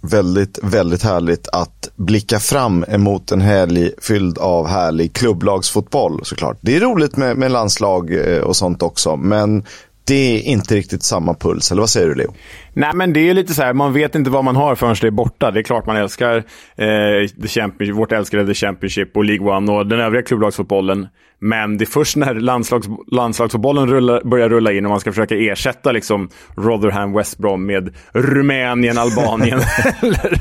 väldigt, väldigt härligt att blicka fram emot en helg fylld av härlig klubblagsfotboll såklart. Det är roligt med, med landslag eh, och sånt också, men det är inte riktigt samma puls, eller vad säger du Leo? Nej, men det är lite så här, man vet inte vad man har förrän det är borta. Det är klart man älskar eh, the vårt älskade The Championship och League One och den övriga klubblagsfotbollen. Men det är först när landslags, landslagsfotbollen rullar, börjar rulla in och man ska försöka ersätta liksom Rotherham, West Brom med Rumänien, Albanien eller,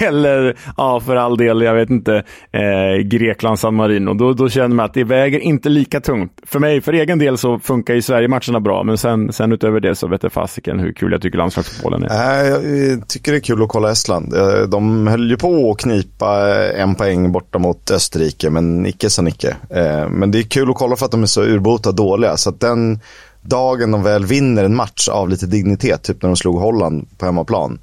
eller, ja för all del, jag vet inte, eh, Grekland, San Marino. Då, då känner man att det väger inte lika tungt. För mig, för egen del så funkar ju Sverige-matcherna bra, men sen, sen utöver det så vet jag fasiken hur kul jag tycker landslagsfotbollen är. Jag eh, tycker det är kul att kolla Estland. Eh, de höll ju på att knipa eh, en poäng borta mot Österrike, men icke sa Nicke. Men det är kul att kolla för att de är så urbota dåliga. Så att den dagen de väl vinner en match av lite dignitet, typ när de slog Holland på hemmaplan,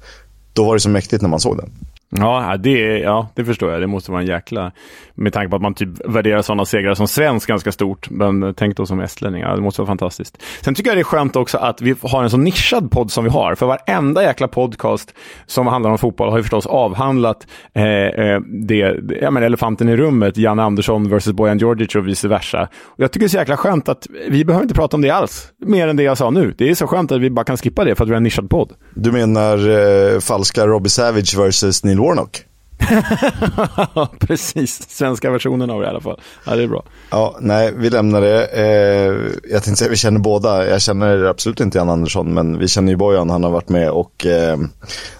då var det så mäktigt när man såg den. Ja det, ja, det förstår jag. Det måste vara en jäkla... Med tanke på att man typ värderar sådana segrar som svensk ganska stort. Men tänk då som estlänning. Ja, det måste vara fantastiskt. Sen tycker jag det är skönt också att vi har en så nischad podd som vi har. För varenda jäkla podcast som handlar om fotboll har ju förstås avhandlat eh, eh, det, Ja, men elefanten i rummet, Janne Andersson versus Bojan Djordjic och vice versa. Och jag tycker det är så jäkla skönt att vi behöver inte prata om det alls. Mer än det jag sa nu. Det är så skönt att vi bara kan skippa det för att vi har en nischad podd. Du menar eh, falska Robbie Savage versus Neil Warnock? Precis, svenska versionen av det i alla fall. Ja, det är bra. Ja, nej, vi lämnar det. Eh, jag tänkte säga vi känner båda. Jag känner absolut inte Jan Andersson, men vi känner ju Bojan. Han har varit med och eh,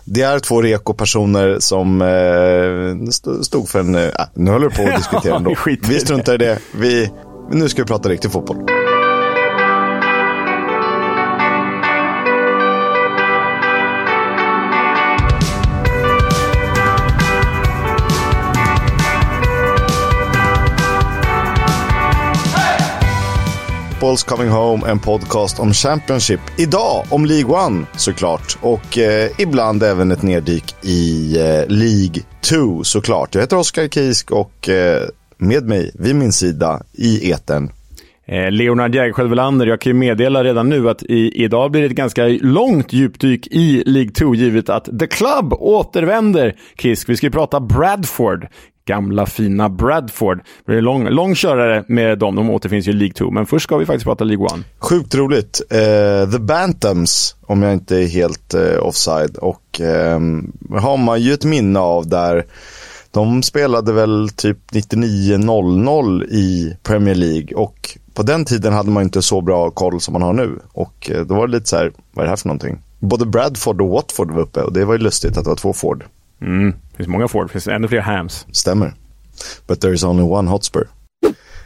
det är två reko-personer som eh, stod för en... Äh, nu håller du på att diskutera ändå. vi struntar i det. Vi, nu ska vi prata riktig fotboll. Football's Coming Home, en podcast om Championship. Idag om League One såklart och eh, ibland även ett neddyk i eh, League 2 såklart. Jag heter Oskar Kisk och eh, med mig vid min sida i eten eh, Leonard Jägersjö Welander, jag kan ju meddela redan nu att i, idag blir det ett ganska långt djupdyk i League 2 givet att The Club återvänder. Kisk, vi ska ju prata Bradford gamla fina Bradford. Det är lång, lång körare med dem. De återfinns ju i League 2, men först ska vi faktiskt prata League 1. Sjukt roligt. Uh, The Bantams, om jag inte är helt uh, offside. Och um, har man ju ett minne av där de spelade väl typ 99-00 i Premier League och på den tiden hade man inte så bra koll som man har nu. Och eh, då var det lite så här, vad är det här för någonting? Både Bradford och Watford var uppe och det var ju lustigt att det var två Ford. Mm. Det finns många Ford, det finns ännu fler Hams. Stämmer. But there is only one Hotspur.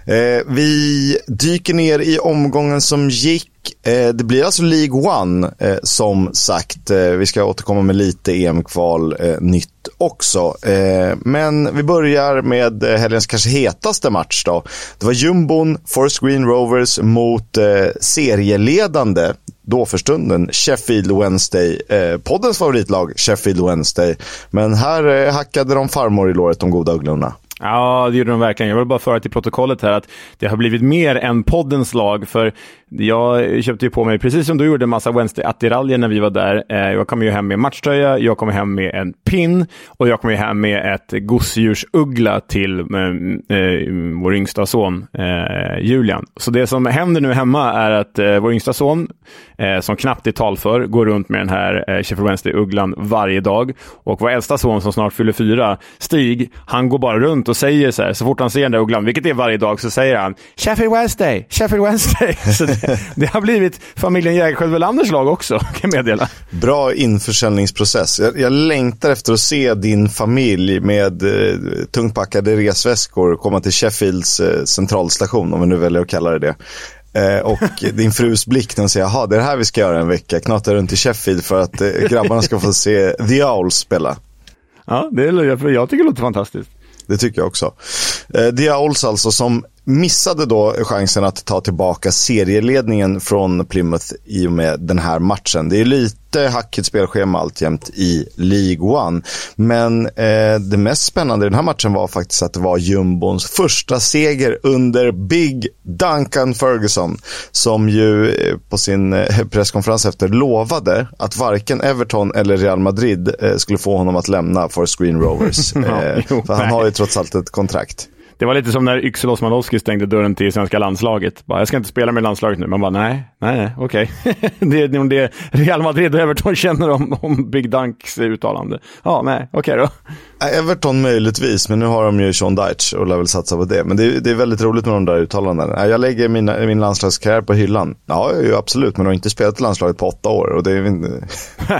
Eh, vi dyker ner i omgången som gick. Eh, det blir alltså League One eh, som sagt. Eh, vi ska återkomma med lite EM-kval eh, nytt också. Eh, men vi börjar med eh, helgens kanske hetaste match då. Det var jumbon Forest Green Rovers mot eh, serieledande då för stunden Sheffield Wednesday, eh, poddens favoritlag Sheffield Wednesday. Men här eh, hackade de farmor i låret, de goda ugglorna. Ja, det gjorde de verkligen. Jag vill bara föra till protokollet här att det har blivit mer än poddens lag. För jag köpte ju på mig, precis som du gjorde, en massa Wednesday-attiraljer när vi var där. Eh, jag kom ju hem med matchtröja, jag kom hem med en pin och jag kom ju hem med ett gosedjursuggla till äh, vår yngsta son äh, Julian. Så det som händer nu hemma är att äh, vår yngsta son, som knappt är talför, går runt med den här äh, Sheffield Wednesday-ugglan varje dag. Och vår äldsta son som snart fyller fyra, Stig, han går bara runt och säger så här, så fort han ser den där ugglan, vilket är varje dag, så säger han Sheffield Wednesday, Sheffield Wednesday. Så det, det har blivit familjen Jägerskiöld Welanders lag också, kan jag meddela. Bra införsäljningsprocess. Jag, jag längtar efter att se din familj med eh, tungt packade resväskor komma till Sheffields eh, centralstation, om vi nu väljer att kalla det det. Eh, och din frus blick när hon säger, jaha, det är det här vi ska göra en vecka. Knata runt i Sheffield för att eh, grabbarna ska få se The Owls spela. Ja, det är, jag tycker det låter fantastiskt. Det tycker jag också. Eh, The alltså som missade då chansen att ta tillbaka serieledningen från Plymouth i och med den här matchen. Det är lite hackigt spelschema alltjämt i League One. Men eh, det mest spännande i den här matchen var faktiskt att det var jumbons första seger under Big Duncan Ferguson. Som ju eh, på sin eh, presskonferens efter lovade att varken Everton eller Real Madrid eh, skulle få honom att lämna Forest Green Rovers. Eh, för han har ju trots allt ett kontrakt. Det var lite som när Yxel Osmanowski stängde dörren till svenska landslaget. Bara, jag ska inte spela med landslaget nu. Man bara, nej, nej, nej, okej. Okay. det är nog det Real Madrid och Everton känner om, om Big Dunks uttalande. Ja, nej, okej okay då. Everton möjligtvis, men nu har de ju Sean Dyche och lär väl satsa på det. Men det är, det är väldigt roligt med de där uttalandena. Jag lägger mina, min landslagskarriär på hyllan. Ja, ju, absolut, men de har inte spelat i landslaget på åtta år och det är inte, det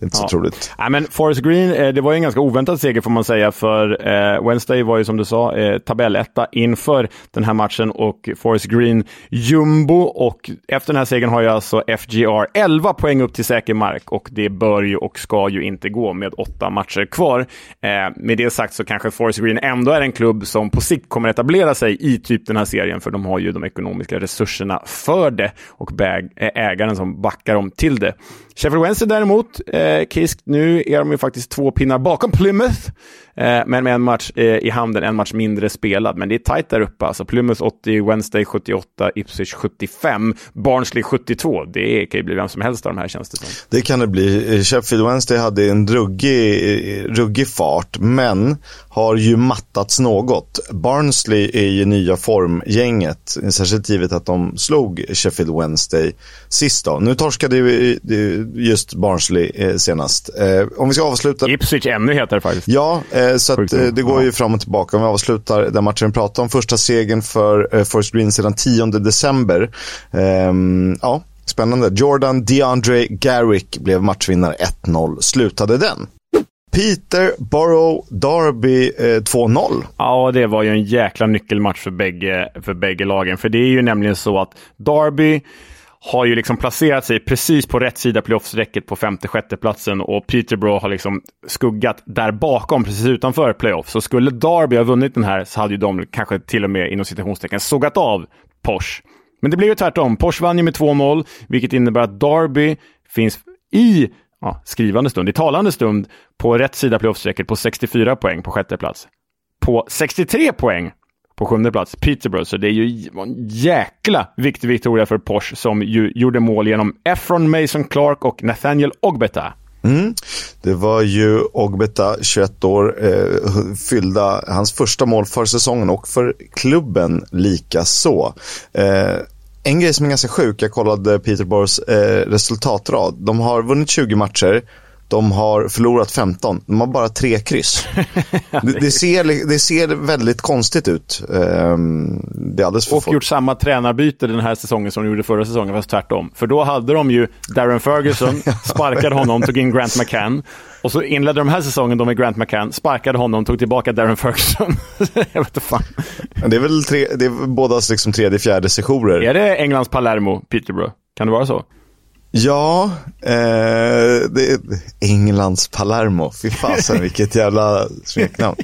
är inte så ja. troligt. Ja, men Forest Green, eh, det var ju en ganska oväntad seger får man säga, för eh, Wednesday var ju som du sa eh, tabelletta inför den här matchen och Forest Green jumbo och efter den här segern har ju alltså FGR 11 poäng upp till säker mark och det bör ju och ska ju inte gå med åtta matcher kvar. Eh, Eh, med det sagt så kanske Forest Green ändå är en klubb som på sikt kommer etablera sig i typ den här serien, för de har ju de ekonomiska resurserna för det och ägaren som backar dem till det. Sheffield Wednesday däremot, eh, Kisk, nu är de ju faktiskt två pinnar bakom Plymouth, eh, men med en match eh, i handen, en match mindre spelad. Men det är tajt där uppe. Alltså Plymouth 80, Wednesday 78, Ipswich 75, Barnsley 72. Det kan ju bli vem som helst av de här känns det som. Det kan det bli. Eh, Sheffield Wednesday hade en ruggig, eh, ruggig fart, men har ju mattats något. Barnsley är ju nya formgänget, särskilt givet att de slog Sheffield Wednesday sist då. Nu torskade ju eh, just Barnsley eh, senast. Eh, om vi ska avsluta... Ipswich ännu hetare faktiskt. Ja, eh, så att, det går ju fram och tillbaka. Om vi avslutar den matchen vi pratade om, första segern för Forest Green sedan 10 december. Ehm, ja, spännande. Jordan DeAndre Garrick blev matchvinnare 1-0. Slutade den. Peterborough Derby eh, 2-0. Ja, det var ju en jäkla nyckelmatch för bägge, för bägge lagen. För det är ju nämligen så att Derby har ju liksom placerat sig precis på rätt sida playoffsräcket på femte, sjätte platsen och Peterborough har liksom skuggat där bakom, precis utanför playoff. Så skulle Derby ha vunnit den här så hade ju de kanske till och med inom citationstecken sågat av Porsche. Men det blev ju tvärtom. Porsche vann ju med 2-0, vilket innebär att Derby finns i ja, skrivande stund, i talande stund, på rätt sida playoffstrecket på 64 poäng på sjätte plats. På 63 poäng på sjunde plats, Peterborough. Så det är ju en jäkla viktig victoria för Porsche som ju gjorde mål genom Efron Mason Clark och Nathaniel Ogbeta. Mm. Det var ju Ogbeta, 21 år, eh, fyllda hans första mål för säsongen och för klubben lika så. Eh, en grej som är ganska sjuk, jag kollade Peterborough eh, resultatrad. De har vunnit 20 matcher, de har förlorat 15. De har bara tre kryss. det, det, ser, det ser väldigt konstigt ut. Um, det är alldeles för Och folk. gjort samma tränarbyte den här säsongen som de gjorde förra säsongen, fast tvärtom. För då hade de ju Darren Ferguson, sparkade honom, tog in Grant McCann. Och så inledde de här säsongen med Grant McCann, sparkade honom, tog tillbaka Darren Ferguson. jag vet inte fan. Det är väl tre, det är bådas liksom tredje, fjärde sessioner. Är det Englands Palermo, Peterborough? Kan det vara så? Ja, eh, det är Englands Palermo. Fy fasen vilket jävla smeknamn.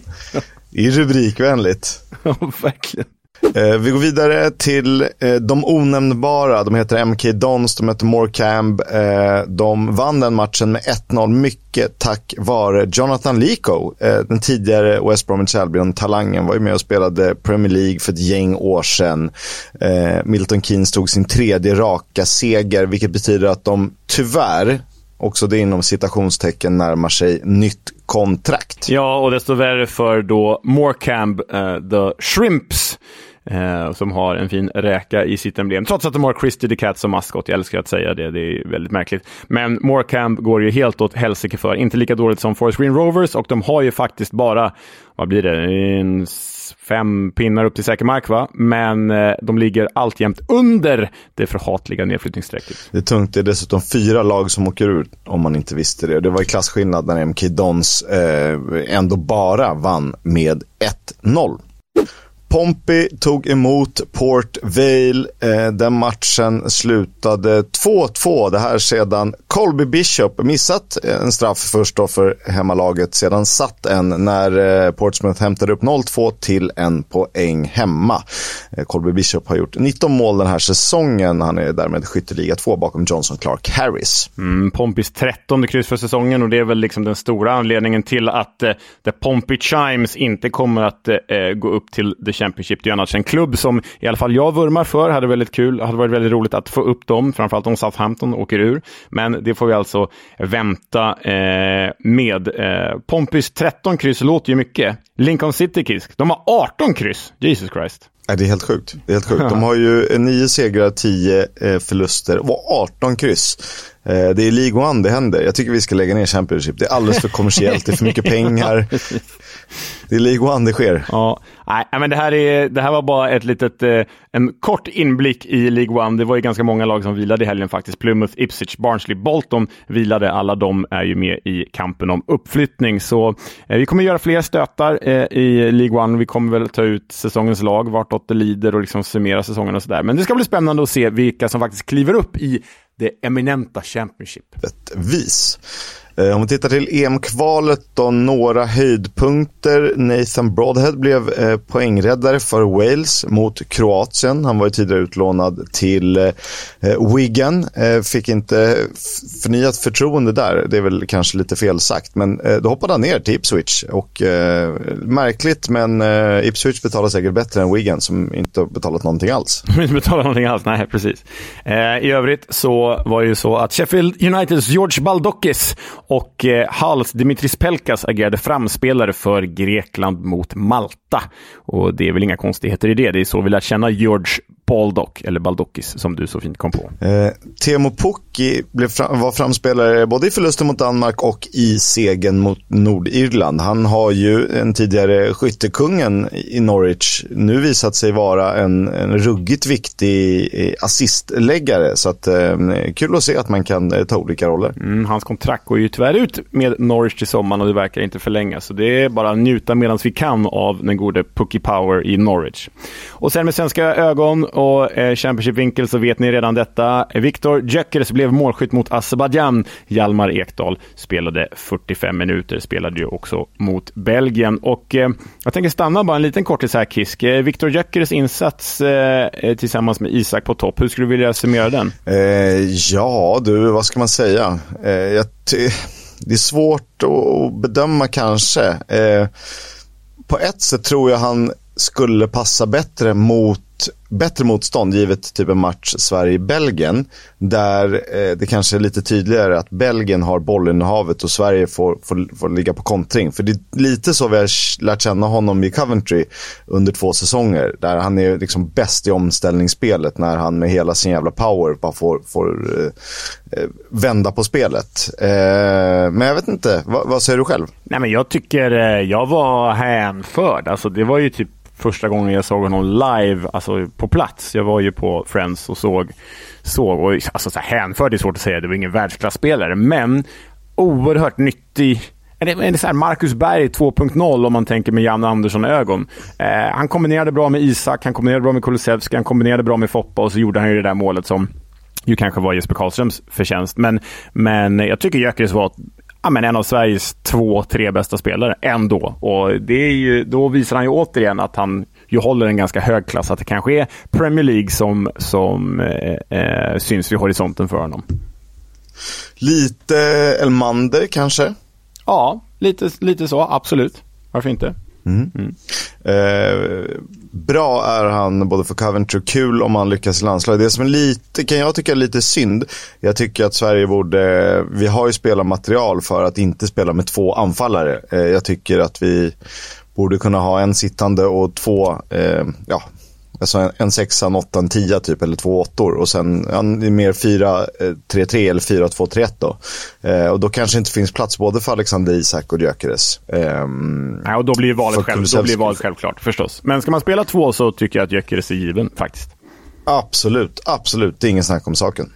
Det är rubrikvänligt. Ja, verkligen. Eh, vi går vidare till eh, de onämnbara. De heter MK Dons, de heter Morecamb. Eh, de vann den matchen med 1-0 mycket tack vare Jonathan Lico. Eh, den tidigare West Bromwich Albion-talangen var ju med och spelade Premier League för ett gäng år sedan. Eh, Milton Keynes tog sin tredje raka seger, vilket betyder att de tyvärr också det inom citationstecken närmar sig nytt kontrakt. Ja, och desto värre för då Morecamb, uh, eh, the Shrimps. Eh, som har en fin räka i sitt emblem. Trots att de har Christy the Cat som maskot. Jag älskar att säga det, det är väldigt märkligt. Men Morecamp går ju helt åt helsike för. Inte lika dåligt som Forest Green Rovers och de har ju faktiskt bara, vad blir det, en fem pinnar upp till säker mark va? Men eh, de ligger alltjämt under det förhatliga nedflyttningsstrecket. Det är tungt, det är dessutom fyra lag som åker ut. om man inte visste det. Det var ju klasskillnad när MK Dons eh, ändå bara vann med 1-0. Pompey tog emot Port Vale. Eh, den matchen slutade 2-2. Det här sedan Colby Bishop missat en straff först då för hemmalaget. Sedan satt en när eh, Portsmouth hämtade upp 0-2 till en poäng hemma. Eh, Colby Bishop har gjort 19 mål den här säsongen. Han är därmed skytteliga två bakom Johnson Clark Harris. Mm, Pompeys 13 kryss för säsongen och det är väl liksom den stora anledningen till att eh, The Pompey Chimes inte kommer att eh, eh gå upp till The Championship. Det är annars en klubb som i alla fall jag vurmar för. Hade väldigt kul, hade varit väldigt roligt att få upp dem, framförallt om Southampton åker ur. Men det får vi alltså vänta eh, med. Eh, Pompeys 13 kryss låter ju mycket. Lincoln City Kisk, de har 18 kryss. Jesus Christ. det är helt sjukt. Det är helt sjukt. De har ju nio segrar, tio eh, förluster och 18 kryss. Eh, det är League One det händer. Jag tycker vi ska lägga ner Championship. Det är alldeles för kommersiellt, det är för mycket pengar. Det är League One det sker. Ja, nej, men det här, är, det här var bara ett litet, eh, en kort inblick i League One. Det var ju ganska många lag som vilade i helgen faktiskt. Plymouth, Ipswich, Barnsley, Bolton vilade. Alla de är ju med i kampen om uppflyttning. Så eh, vi kommer göra fler stötar eh, i League One. Vi kommer väl ta ut säsongens lag, vartåt det lider och liksom summera säsongen och sådär. Men det ska bli spännande att se vilka som faktiskt kliver upp i det eminenta Championship. Ett vis. Eh, om vi tittar till EM-kvalet då, några höjdpunkter. Nathan Broadhead blev eh, poängräddare för Wales mot Kroatien. Han var ju tidigare utlånad till eh, eh Wigan. Eh, fick inte förnyat förtroende där. Det är väl kanske lite fel sagt. Men eh, då hoppade han ner till Ipswich. Och, eh, märkligt, men eh, Ipswich betalar säkert bättre än Wigan som inte har betalat någonting alls. Som inte betalar någonting alls, nej precis. Eh, I övrigt så var det ju så att Sheffield Uniteds George Baldokis och eh, Hals Dimitris Pelkas agerade framspelare för Grekland mot Malta. Och det är väl inga konstigheter i det. Det är så vi lär känna George Baldock, eller Baldokis som du så fint kom på. Eh, Teemu Pukki blev fram, var framspelare både i förlusten mot Danmark och i segern mot Nordirland. Han har ju en tidigare skyttekungen i Norwich nu visat sig vara en, en ruggigt viktig eh, assistläggare. Så att, eh, kul att se att man kan eh, ta olika roller. Mm, hans kontrakt går ju tyvärr ut med Norwich till sommaren och det verkar inte förlängas. Så det är bara att njuta medan vi kan av den gode Pukki Power i Norwich. Och sen med svenska ögon och eh, Championship-vinkel så vet ni redan detta. Viktor Gyökeres blev målskytt mot Azerbajdzjan. Hjalmar Ekdal spelade 45 minuter, spelade ju också mot Belgien. Och eh, jag tänker stanna bara en liten kortis här Kisk. Eh, Viktor Gyökeres insats eh, eh tillsammans med Isak på topp, hur skulle du vilja summera den? Eh, ja du, vad ska man säga? Eh, jag det är svårt att bedöma kanske. Eh, på ett sätt tror jag han skulle passa bättre mot bättre motstånd givet typ en match Sverige-Belgien. Där eh, det kanske är lite tydligare att Belgien har bollinnehavet och Sverige får, får, får ligga på kontring. För det är lite så vi har lärt känna honom i Coventry under två säsonger. Där han är liksom bäst i omställningsspelet när han med hela sin jävla power bara får, får eh, eh vända på spelet. Eh, men jag vet inte, Va, vad säger du själv? Nej, men jag tycker eh, jag var hänförd. Alltså, det var ju typ första gången jag såg honom live, alltså på plats. Jag var ju på Friends och såg, såg och alltså så här, hänförd är svårt att säga, det var ingen världsklasspelare, men oerhört nyttig det så här Marcus Berg 2.0 om man tänker med Janne Andersson-ögon. Eh, han kombinerade bra med Isak, han kombinerade bra med Kulusevski, han kombinerade bra med Foppa och så gjorde han ju det där målet som ju kanske var Jesper Karlströms förtjänst. Men, men jag tycker Gyökeres var ja, men en av Sveriges två, tre bästa spelare ändå. Och det är ju, då visar han ju återigen att han ju håller en ganska hög klass. Att det kanske är Premier League som, som eh, eh syns vid horisonten för honom. Lite Elmander kanske? Ja, lite, lite så. Absolut. Varför inte? Mm. Mm. Eh, bra är han både för Coventry och kul om han lyckas i landslaget. Det som är lite, kan jag tycka är lite synd. Jag tycker att Sverige borde, vi har ju spelarmaterial för att inte spela med två anfallare. Eh, jag tycker att vi borde kunna ha en sittande och två, eh, ja, Alltså en, sexa, en åtta, en tia typ eller två åttor och sen en, mer 4-3-3 eller 4-2-3-1 då. Eh, och då kanske inte finns plats både för Alexander Isak och Gyökeres. Eh, ja, och då blir valet, själv, då blir valet självklart förstås. Men ska man spela två så tycker jag att Gyökeres är given faktiskt. Absolut, absolut. Det är ingen snack om saken.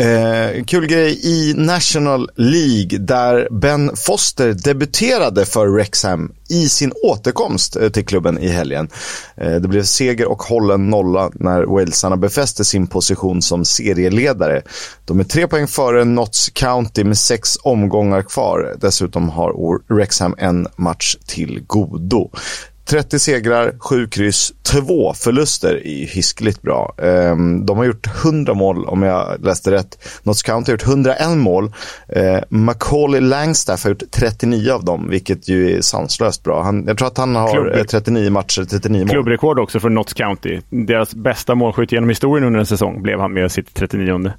Eh, kul grej i National League där Ben Foster debuterade för Wrexham i sin återkomst eh, till klubben i helgen. Eh, det blev seger och hållen nolla när Walesarna befäste sin position som serieledare. De är tre poäng före Notts County med sex omgångar kvar. Dessutom har Wrexham en match till godo. 30 segrar, 7 kryss, 2 förluster är hiskligt bra. Um, de har gjort 100 mål om jag läste rätt. Notts County har gjort 101 mål. Uh, Macaulay Langstaff har gjort 39 av dem, vilket ju är sanslöst bra. Han, jag tror att han har Klubb... 39 matcher, 39 mål. Klubbrekord också för Notts County. Deras bästa målskytt genom historien under en säsong blev han med sitt 39. Uh,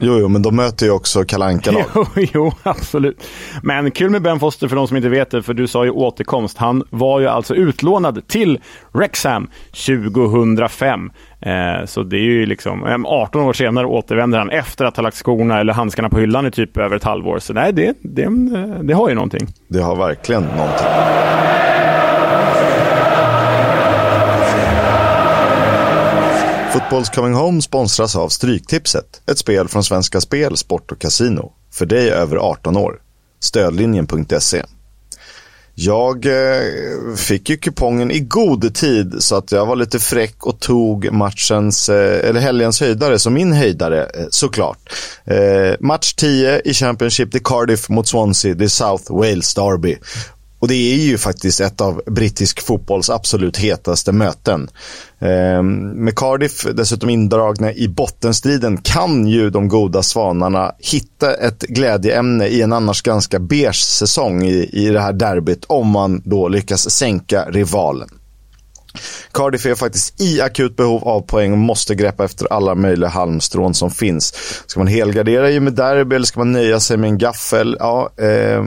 jo, jo, men de möter ju också kalanka lag jo, jo, absolut. Men kul med Ben Foster för de som inte vet det, för du sa ju återkomst. Han var ju alltså ut utlånad till Wrexham 2005. Eh, så det är ju liksom, 18 år senare återvänder han efter att ha lagt skorna eller handskarna på hyllan i typ över ett halvår. Så nej, det, det, eh, det har ju någonting. Det har verkligen någonting. Fotbolls Coming Home sponsras av Stryktipset, ett spel från Svenska Spel, Sport och Casino. För dig över 18 år. Stödlinjen.se jag eh, fick ju kupongen i god tid så att jag var lite fräck och tog matchens, eh, eller helgens höjdare som min höjdare eh, såklart. Eh, match 10 i Championship, det är Cardiff mot Swansea, det är South Wales Derby. Och det är ju faktiskt ett av brittisk fotbolls absolut hetaste möten. Eh, med Cardiff dessutom indragna i bottenstriden kan ju de goda svanarna hitta ett glädjeämne i en annars ganska beige säsong i, i det här derbyt om man då lyckas sänka rivalen. Cardiff är faktiskt i akut behov av poäng och måste greppa efter alla möjliga halmstrån som finns. Ska man helgardera i med derby eller ska man nöja sig med en gaffel? Ja, eh,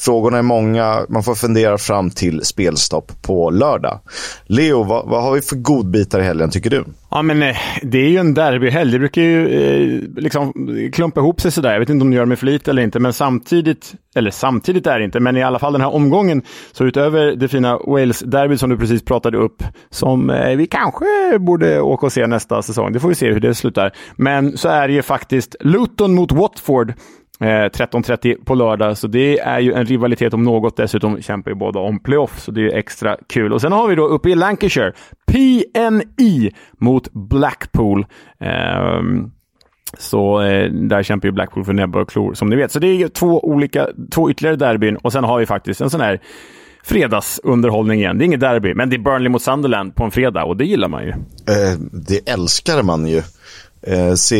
Frågorna är många. Man får fundera fram till spelstopp på lördag. Leo, vad, vad har vi för godbitar i helgen tycker du? Ja, men eh, det är ju en derbyhelg. Det brukar ju eh, liksom klumpa ihop sig sådär. Jag vet inte om du gör med flit eller inte, men samtidigt, eller samtidigt är det inte, men i alla fall den här omgången, så utöver det fina Wales-derbyt som du precis pratade upp, som eh, vi kanske borde åka och se nästa säsong. Det får vi se hur det slutar. Men så är det ju faktiskt Luton mot Watford Eh, 13.30 på lördag, så det är ju en rivalitet om något. Dessutom kämpar ju båda om playoff, så det är extra kul. Och sen har vi då uppe i Lancashire, PNI mot Blackpool. Um, så eh, där kämpar ju Blackpool för näbbar och klor, som ni vet. Så det är ju två, olika, två ytterligare derbyn och sen har vi faktiskt en sån här fredagsunderhållning igen. Det är inget derby, men det är Burnley mot Sunderland på en fredag och det gillar man ju. Eh, det älskar man ju eh, se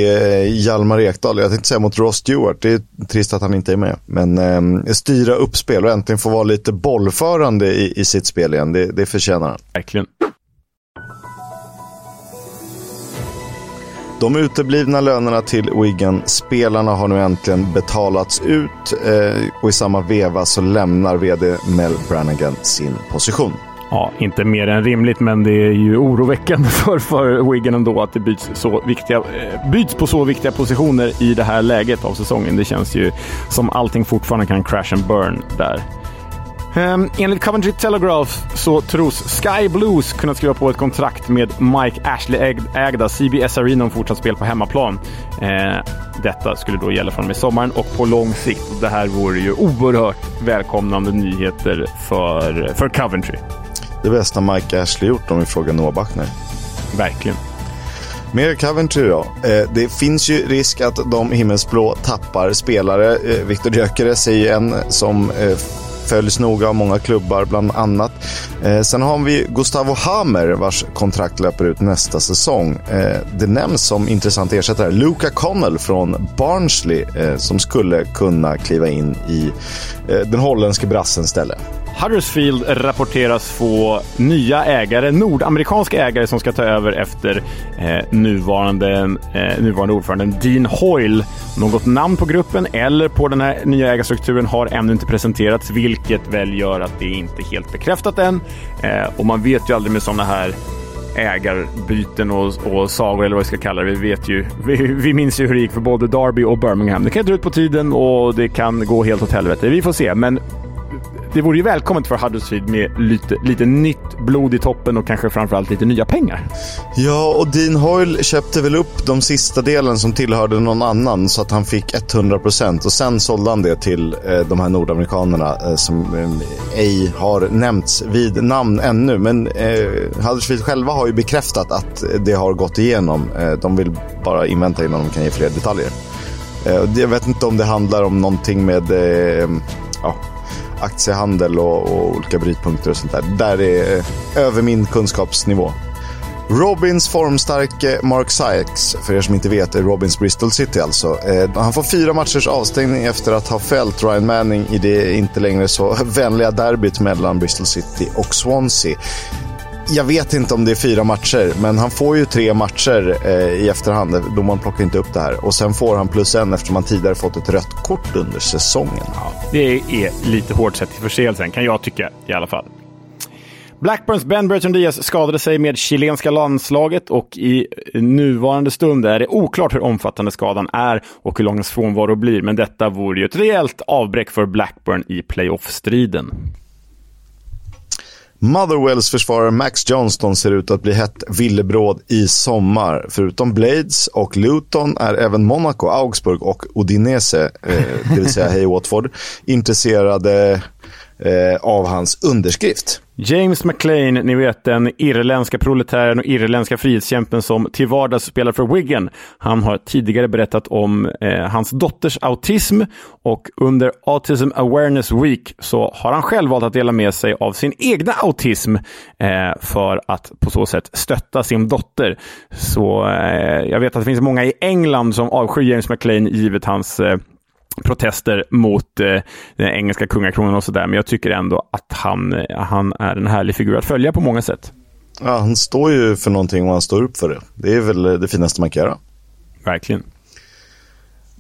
Hjalmar Ekdal, jag tänkte säga mot Ross Stewart, det är trist att han inte är med. Men eh, styra upp spel och äntligen få vara lite bollförande i, i sitt spel igen, det, det förtjänar han. Verkligen. De uteblivna lönerna till Wigan, spelarna har nu äntligen betalats ut eh, och i samma veva så lämnar vd Mel Brannigan sin position. Ja, inte mer än rimligt, men det är ju oroväckande för, för Wigan ändå att det byts, så viktiga, eh, byts på så viktiga positioner i det här läget av säsongen. Det känns ju som allting fortfarande kan crash and burn där. Um, enligt Coventry Telegraph så tros Sky Blues kunna skriva på ett kontrakt med Mike Ashley-ägda CBS Arena om fortsatt spel på hemmaplan. Uh, detta skulle då gälla från och med sommaren och på lång sikt. Det här vore ju oerhört välkomnande nyheter för, för Coventry det bästa Mike Ashley gjort om vi frågar Noah Bachner. Verkligen. Mer Coventry då. Eh, det finns ju risk att de himmelsblå tappar spelare. Eh, Viktor Gyökeres är ju en som eh, följs noga av många klubbar bland annat. Sen har vi Gustavo Hammer vars kontrakt löper ut nästa säsong. Det nämns som intressant ersättare Luca Connell från Barnsley som skulle kunna kliva in i den holländske brassens ställe. Huddersfield rapporteras få nya ägare, nordamerikanska ägare som ska ta över efter eh, nuvarande, eh, nuvarande ordföranden Dean Hoyle. Något namn på gruppen eller på den här nya ägarstrukturen har ännu inte presenterats, vilket väl gör att det inte är helt bekräftat än. Eh, och man vet ju aldrig med sådana här ägarbyten och, och sagor eller vad vi ska kalla det. Vi vet ju, vi, vi minns ju hur det gick för både Derby och Birmingham. Det kan dra ut på tiden och det kan gå helt åt helvete. Vi får se, men det vore ju välkommet för Huddersfield med lite, lite nytt blod i toppen och kanske framförallt lite nya pengar. Ja, och Dean Hoyle köpte väl upp de sista delen som tillhörde någon annan så att han fick 100% och sen sålde han det till eh, de här nordamerikanerna eh, som eh, ej har nämnts vid namn ännu. Men eh, Huddersfield själva har ju bekräftat att det har gått igenom. Eh, de vill bara invänta innan de kan ge fler detaljer. Eh, jag vet inte om det handlar om någonting med eh, ja, aktiehandel och, och, olika brytpunkter och sånt där. Där är eh, över min kunskapsnivå. Robins formstarke Mark Sykes, för er som inte vet, är Robins Bristol City alltså. Eh, han får fyra matchers avstängning efter att ha fällt Ryan Manning i det inte längre så vänliga derbyt mellan Bristol City och Swansea jag vet inte om det är fyra matcher, men han får ju tre matcher eh, i efterhand. Domaren plockar inte upp det här. Och sen får han plus en eftersom han tidigare fått ett rött kort under säsongen. Ja, det är lite hårt sett till förseelsen, kan jag tycka i alla fall. Blackburns Ben Burton Diaz skadade sig med chilenska landslaget och i nuvarande stund är det oklart hur omfattande skadan är och hur lång hans frånvaro blir. Men detta vore ju ett rejält avbräck för Blackburn i playoff-striden. Motherwells försvarare Max Johnston ser ut att bli hett villebråd i sommar. Förutom Blades och Luton är även Monaco, Augsburg och Odinese, eh, det vill säga hej Watford, intresserade eh, av hans underskrift. James McLean, ni vet den irländska proletären och irländska frihetskämpen som till vardags spelar för Wigan. Han har tidigare berättat om eh, hans dotters autism och under Autism Awareness Week så har han själv valt att dela med sig av sin egna autism eh, för att på så sätt stötta sin dotter. Så eh, jag vet att det finns många i England som avskyr James McLean givet hans eh, protester mot eh, den engelska kungakronan och sådär. Men jag tycker ändå att han, han är en härlig figur att följa på många sätt. Ja, han står ju för någonting och han står upp för det. Det är väl det finaste man kan göra. Verkligen.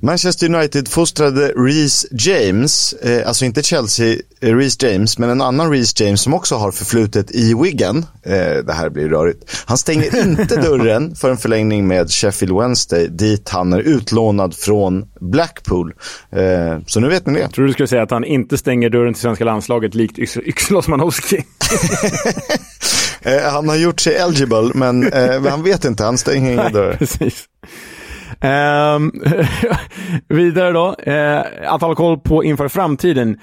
Manchester United-fostrade Reece James, eh, alltså inte Chelsea, eh, Reece James, men en annan Reece James som också har förflutet i Wigan. Eh, det här blir rörigt. Han stänger inte dörren för en förlängning med Sheffield Wednesday dit han är utlånad från Blackpool. Eh, så nu vet ni det. Jag tror du skulle säga att han inte stänger dörren till svenska landslaget likt Yxel Osmanowski. Eh, han har gjort sig eligible, men eh, han vet inte. Han stänger inga dörrar. Um, vidare då, uh, att hålla koll på inför framtiden,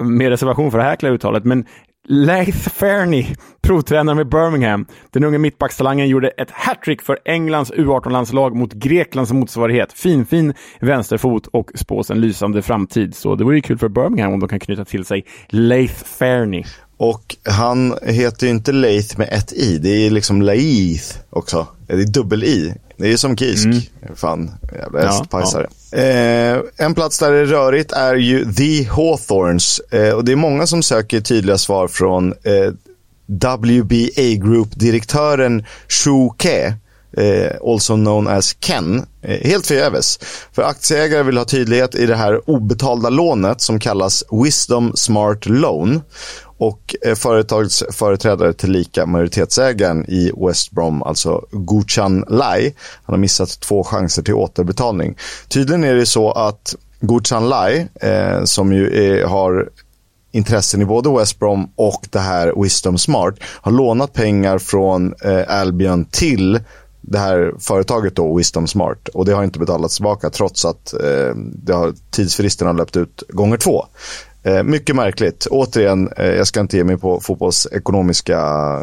med reservation för det här häkla uttalet, men Leith Fairney, provtränare med Birmingham. Den unge mittbackstalangen gjorde ett hattrick för Englands U18-landslag mot Greklands motsvarighet. Finfin vänsterfot och spås en lysande framtid. Så det vore ju kul för Birmingham om de kan knyta till sig Leith Fairney. Och han heter ju inte Leith med ett i, det är liksom Laith också. Det är dubbel-i. Det är som Kisk. Mm. Fan, jävla hästpajsare. Ja, ja. eh, en plats där det är rörigt är ju The Hawthorns. Eh, och det är många som söker tydliga svar från eh, WBA Group-direktören Shu Ke. Eh, also known as Ken. Eh, helt förgäves. För aktieägare vill ha tydlighet i det här obetalda lånet som kallas Wisdom Smart Loan och eh, företagets företrädare tillika majoritetsägaren i West Brom, alltså Guchan Lai. Han har missat två chanser till återbetalning. Tydligen är det så att Guchan Lai, eh, som ju är, har intressen i både West Brom och det här Wisdom Smart, har lånat pengar från eh, Albion till det här företaget då, Wisdom Smart. Och det har inte betalats tillbaka trots att eh, det har, tidsfristen har löpt ut gånger två. Eh, mycket märkligt. Återigen, eh, jag ska inte ge mig på fotbollsekonomiska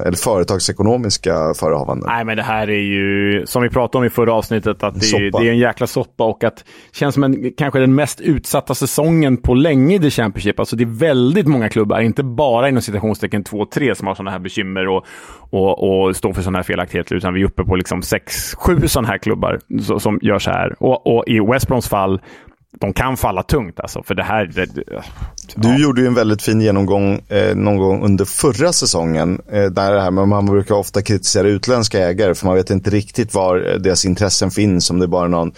eller företagsekonomiska förehavanden. Nej, men det här är ju, som vi pratade om i förra avsnittet, att det, är, det är en jäkla soppa och att det känns som en, kanske den mest utsatta säsongen på länge i The Championship. Alltså det är väldigt många klubbar, inte bara inom citationstecken 2-3 som har sådana här bekymmer och, och, och står för sådana här felaktigheter, utan vi är uppe på liksom 6-7 sådana här klubbar som gör så här. Och, och i West Broms fall de kan falla tungt alltså. För det här... Det, ja. Du gjorde ju en väldigt fin genomgång eh, någon gång under förra säsongen. Eh, där det här, men man brukar ofta kritisera utländska ägare för man vet inte riktigt var eh, deras intressen finns. Om det är bara någon,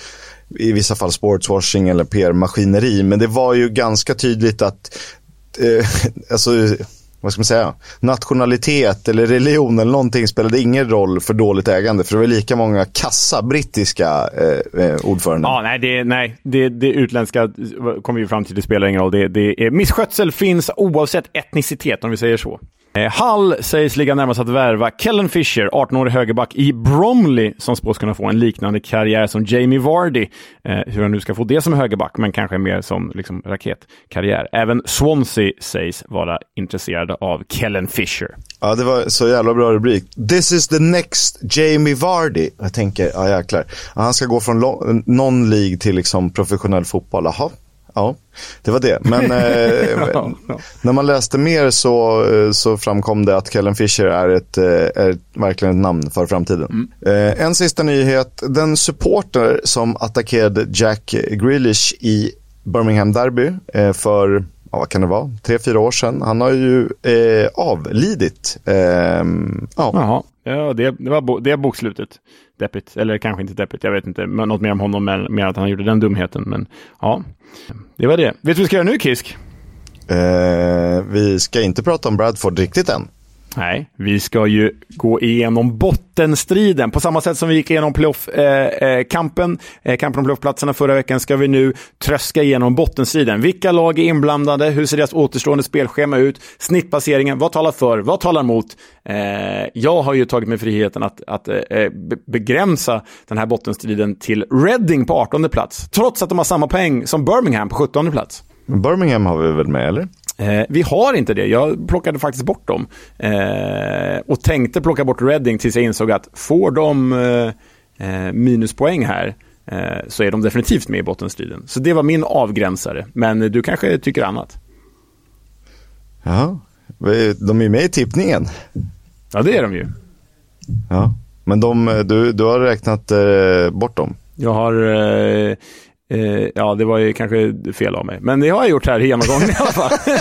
i vissa fall sportswashing eller PR-maskineri. Men det var ju ganska tydligt att eh, alltså, vad ska man säga, nationalitet eller religion eller någonting spelade ingen roll för dåligt ägande. För det var lika många kassa brittiska eh, eh ordförande. Ja, nej, det, nej det, det utländska eh, kommer vi fram till, det spelar ingen roll. Det, det är, misskötsel finns oavsett etnicitet, om vi säger så. Eh, Hall Hull sägs ligga närmast att värva Kellen Fisher, 18-årig högerback i Bromley, som spås kunna få en liknande karriär som Jamie Vardy. Eh, hur han nu ska få det som högerback, men kanske mer som liksom, raketkarriär. Även Swansea sägs vara intresserade av Kellen Fisher. Ja, det var så jävla bra rubrik. This is the next Jamie Vardy. Jag tänker, ja jäklar. Han ska gå från non-League till liksom professionell fotboll. Jaha, Ja, det var det. Men eh, när man läste mer så, eh, så framkom det att Kellen Fisher är, ett, eh, är verkligen ett namn för framtiden. Mm. Eh, en sista nyhet. Den supporter som attackerade Jack Grealish i Birmingham Derby eh, för ja, vad kan det vara, tre, fyra år sedan. Han har ju eh, avlidit. Eh, ja. Jaha, ja, det, det var bo, det bokslutet. Deppigt, eller kanske inte deppigt, jag vet inte. Men något mer om honom, mer att han gjorde den dumheten. Men ja, det var det. Vet du vad vi ska göra nu, Kisk? Eh, vi ska inte prata om Bradford riktigt än. Nej, vi ska ju gå igenom bottenstriden. På samma sätt som vi gick igenom playoff-kampen, eh, eh, kampen om playoffplatserna förra veckan, ska vi nu tröska igenom bottenstriden. Vilka lag är inblandade? Hur ser deras återstående spelschema ut? Snittplaceringen, vad talar för? Vad talar emot? Eh, jag har ju tagit mig friheten att, att eh, begränsa den här bottenstriden till Reading på 18 plats, trots att de har samma poäng som Birmingham på 17 plats. Birmingham har vi väl med, eller? Eh, vi har inte det. Jag plockade faktiskt bort dem. Eh, och tänkte plocka bort Reading tills jag insåg att får de eh, eh minuspoäng här eh, så är de definitivt med i bottenstriden. Så det var min avgränsare. Men du kanske tycker annat? Ja, de är med i tippningen. Ja, det är de ju. Ja, men de, du, du har räknat eh, bort dem? Jag har Eh, ja, det var ju kanske fel av mig. Men det har jag gjort här i genomgången i alla fall.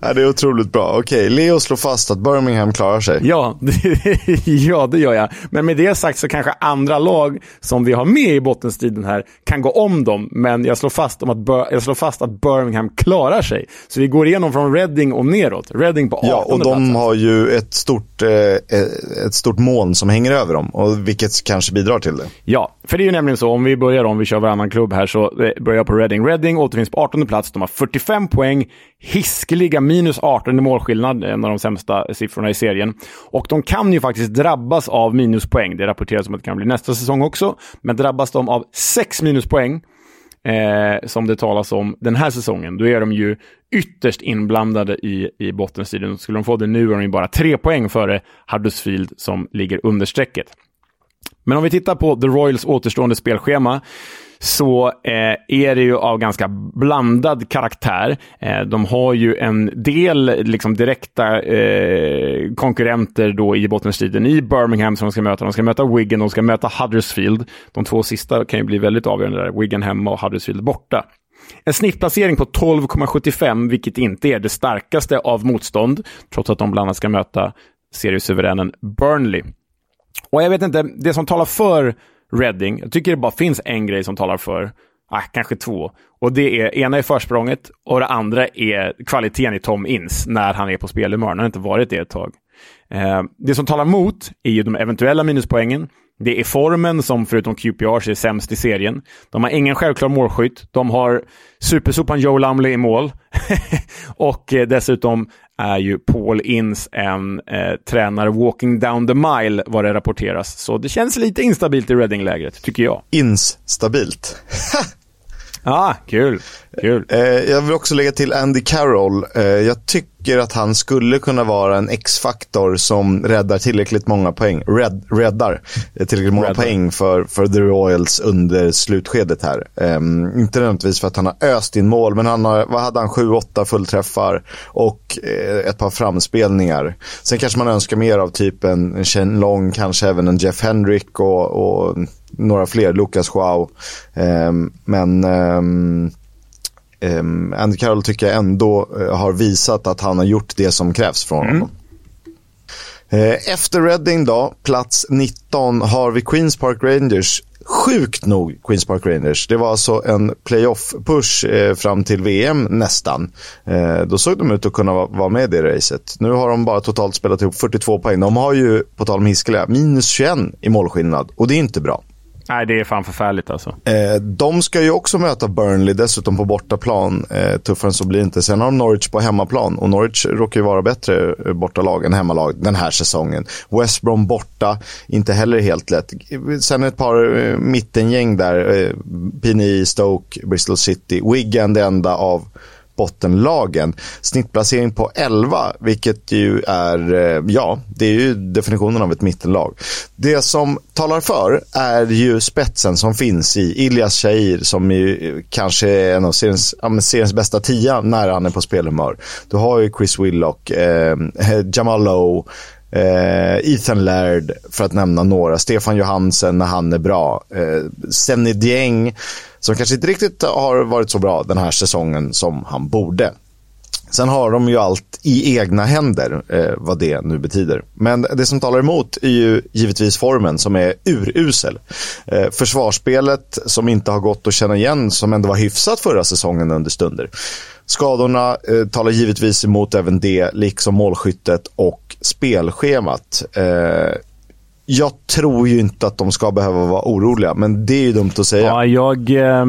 ja, det är otroligt bra. Okej, Leo slår fast att Birmingham klarar sig. Ja, ja, det gör jag. Men med det sagt så kanske andra lag som vi har med i bottenstriden här kan gå om dem. Men jag slår fast, om att, jag slår fast att Birmingham klarar sig. Så vi går igenom från Reading och neråt. Reading på 18 Ja, och de plats. har ju ett stort, eh, ett stort moln som hänger över dem. Och vilket kanske bidrar till det. Ja, för det är ju nämligen så, om vi börjar börjar om vi kör varannan klubb här så börjar jag på Reading. Reading återfinns på 18 plats. De har 45 poäng, hiskeliga minus 18 i målskillnad, en av de sämsta siffrorna i serien. Och de kan ju faktiskt drabbas av minuspoäng. Det rapporteras om att det kan bli nästa säsong också. Men drabbas de av 6 minuspoäng, eh, som det talas om den här säsongen, då är de ju ytterst inblandade i, i bottenstriden. Skulle de få det nu är de ju bara tre poäng före Huddersfield som ligger under strecket. Men om vi tittar på The Royals återstående spelschema så eh, är det ju av ganska blandad karaktär. Eh, de har ju en del liksom, direkta eh, konkurrenter då i bottenstriden i Birmingham som de ska möta. De ska möta Wigan och de ska möta Huddersfield. De två sista kan ju bli väldigt avgörande där. Wigan hemma och Huddersfield borta. En snittplacering på 12,75, vilket inte är det starkaste av motstånd, trots att de bland annat ska möta seriesuveränen Burnley. Och jag vet inte, det som talar för Reading, jag tycker det bara finns en grej som talar för, ah, kanske två. Och det är, ena är försprånget och det andra är kvaliteten i Tom Inns när han är på spelhumör. Han har inte varit det ett tag. Eh, det som talar mot är ju de eventuella minuspoängen. Det är formen som förutom QPR är sämst i serien. De har ingen självklar målskytt. De har supersopan Joe Lumley i mål. och eh, dessutom är ju Paul Inns en eh, tränare walking down the mile vad det rapporteras. Så det känns lite instabilt i Reading-lägret, tycker jag. Ins-stabilt. ah, kul. Kul. Eh, jag vill också lägga till Andy Carroll. Eh, jag tycker att han skulle kunna vara en X-faktor som räddar tillräckligt många poäng. Red, räddar tillräckligt många räddar. poäng för, för The Royals under slutskedet här. Um, inte nödvändigtvis för att han har öst in mål, men han har, vad hade han, 7-8 fullträffar och eh, ett par framspelningar. Sen kanske man önskar mer av typen Chen Long, kanske även en Jeff Hendrick och, och några fler, Lucas Joao. Um, men um, um, Andy Carroll tycker jag ändå uh, har visat att han har gjort det som krävs från mm. honom. Uh, efter Reading då, plats 19, har vi Queens Park Rangers sjukt nog Queens Park Rangers. Det var alltså en playoff-push eh, fram till VM nästan. Eh, då såg de ut att kunna vara med i det racet. Nu har de bara totalt spelat ihop 42 poäng. De har ju, på tal om hiskeliga, minus 21 i målskillnad och det är inte bra. Nej, det är fan förfärligt alltså. Eh, de ska ju också möta Burnley, dessutom på bortaplan. Eh, tuffare än så blir det inte. Sen har de Norwich på hemmaplan och Norwich råkar ju vara bättre eh, bortalag än hemmalag den här säsongen. West Brom borta, inte heller helt lätt. Sen ett par eh, mittengäng där. Eh, Pini, Stoke, Bristol City. Wigan det enda av bottenlagen. Snittplacering på 11, vilket ju är, eh, ja, det är ju definitionen av ett mittenlag. Det som talar för är ju spetsen som finns i Ilias Shahir som ju eh, kanske är en av seriens, ja, seriens bästa tia när han är på spelhumör. Du har ju Chris Willock, eh, Jamal Lowe, Eh, Ethan Laird, för att nämna några. Stefan Johansen när han är bra. Eh, Senny Dieng som kanske inte riktigt har varit så bra den här säsongen som han borde. Sen har de ju allt i egna händer, eh, vad det nu betyder. Men det som talar emot är ju givetvis formen som är urusel. Eh, försvarsspelet som inte har gått att känna igen, som ändå var hyfsat förra säsongen under stunder. Skadorna eh, talar givetvis emot även det, liksom målskyttet och spelschemat. Eh, jag tror ju inte att de ska behöva vara oroliga, men det är ju dumt att säga. Ja, jag, eh,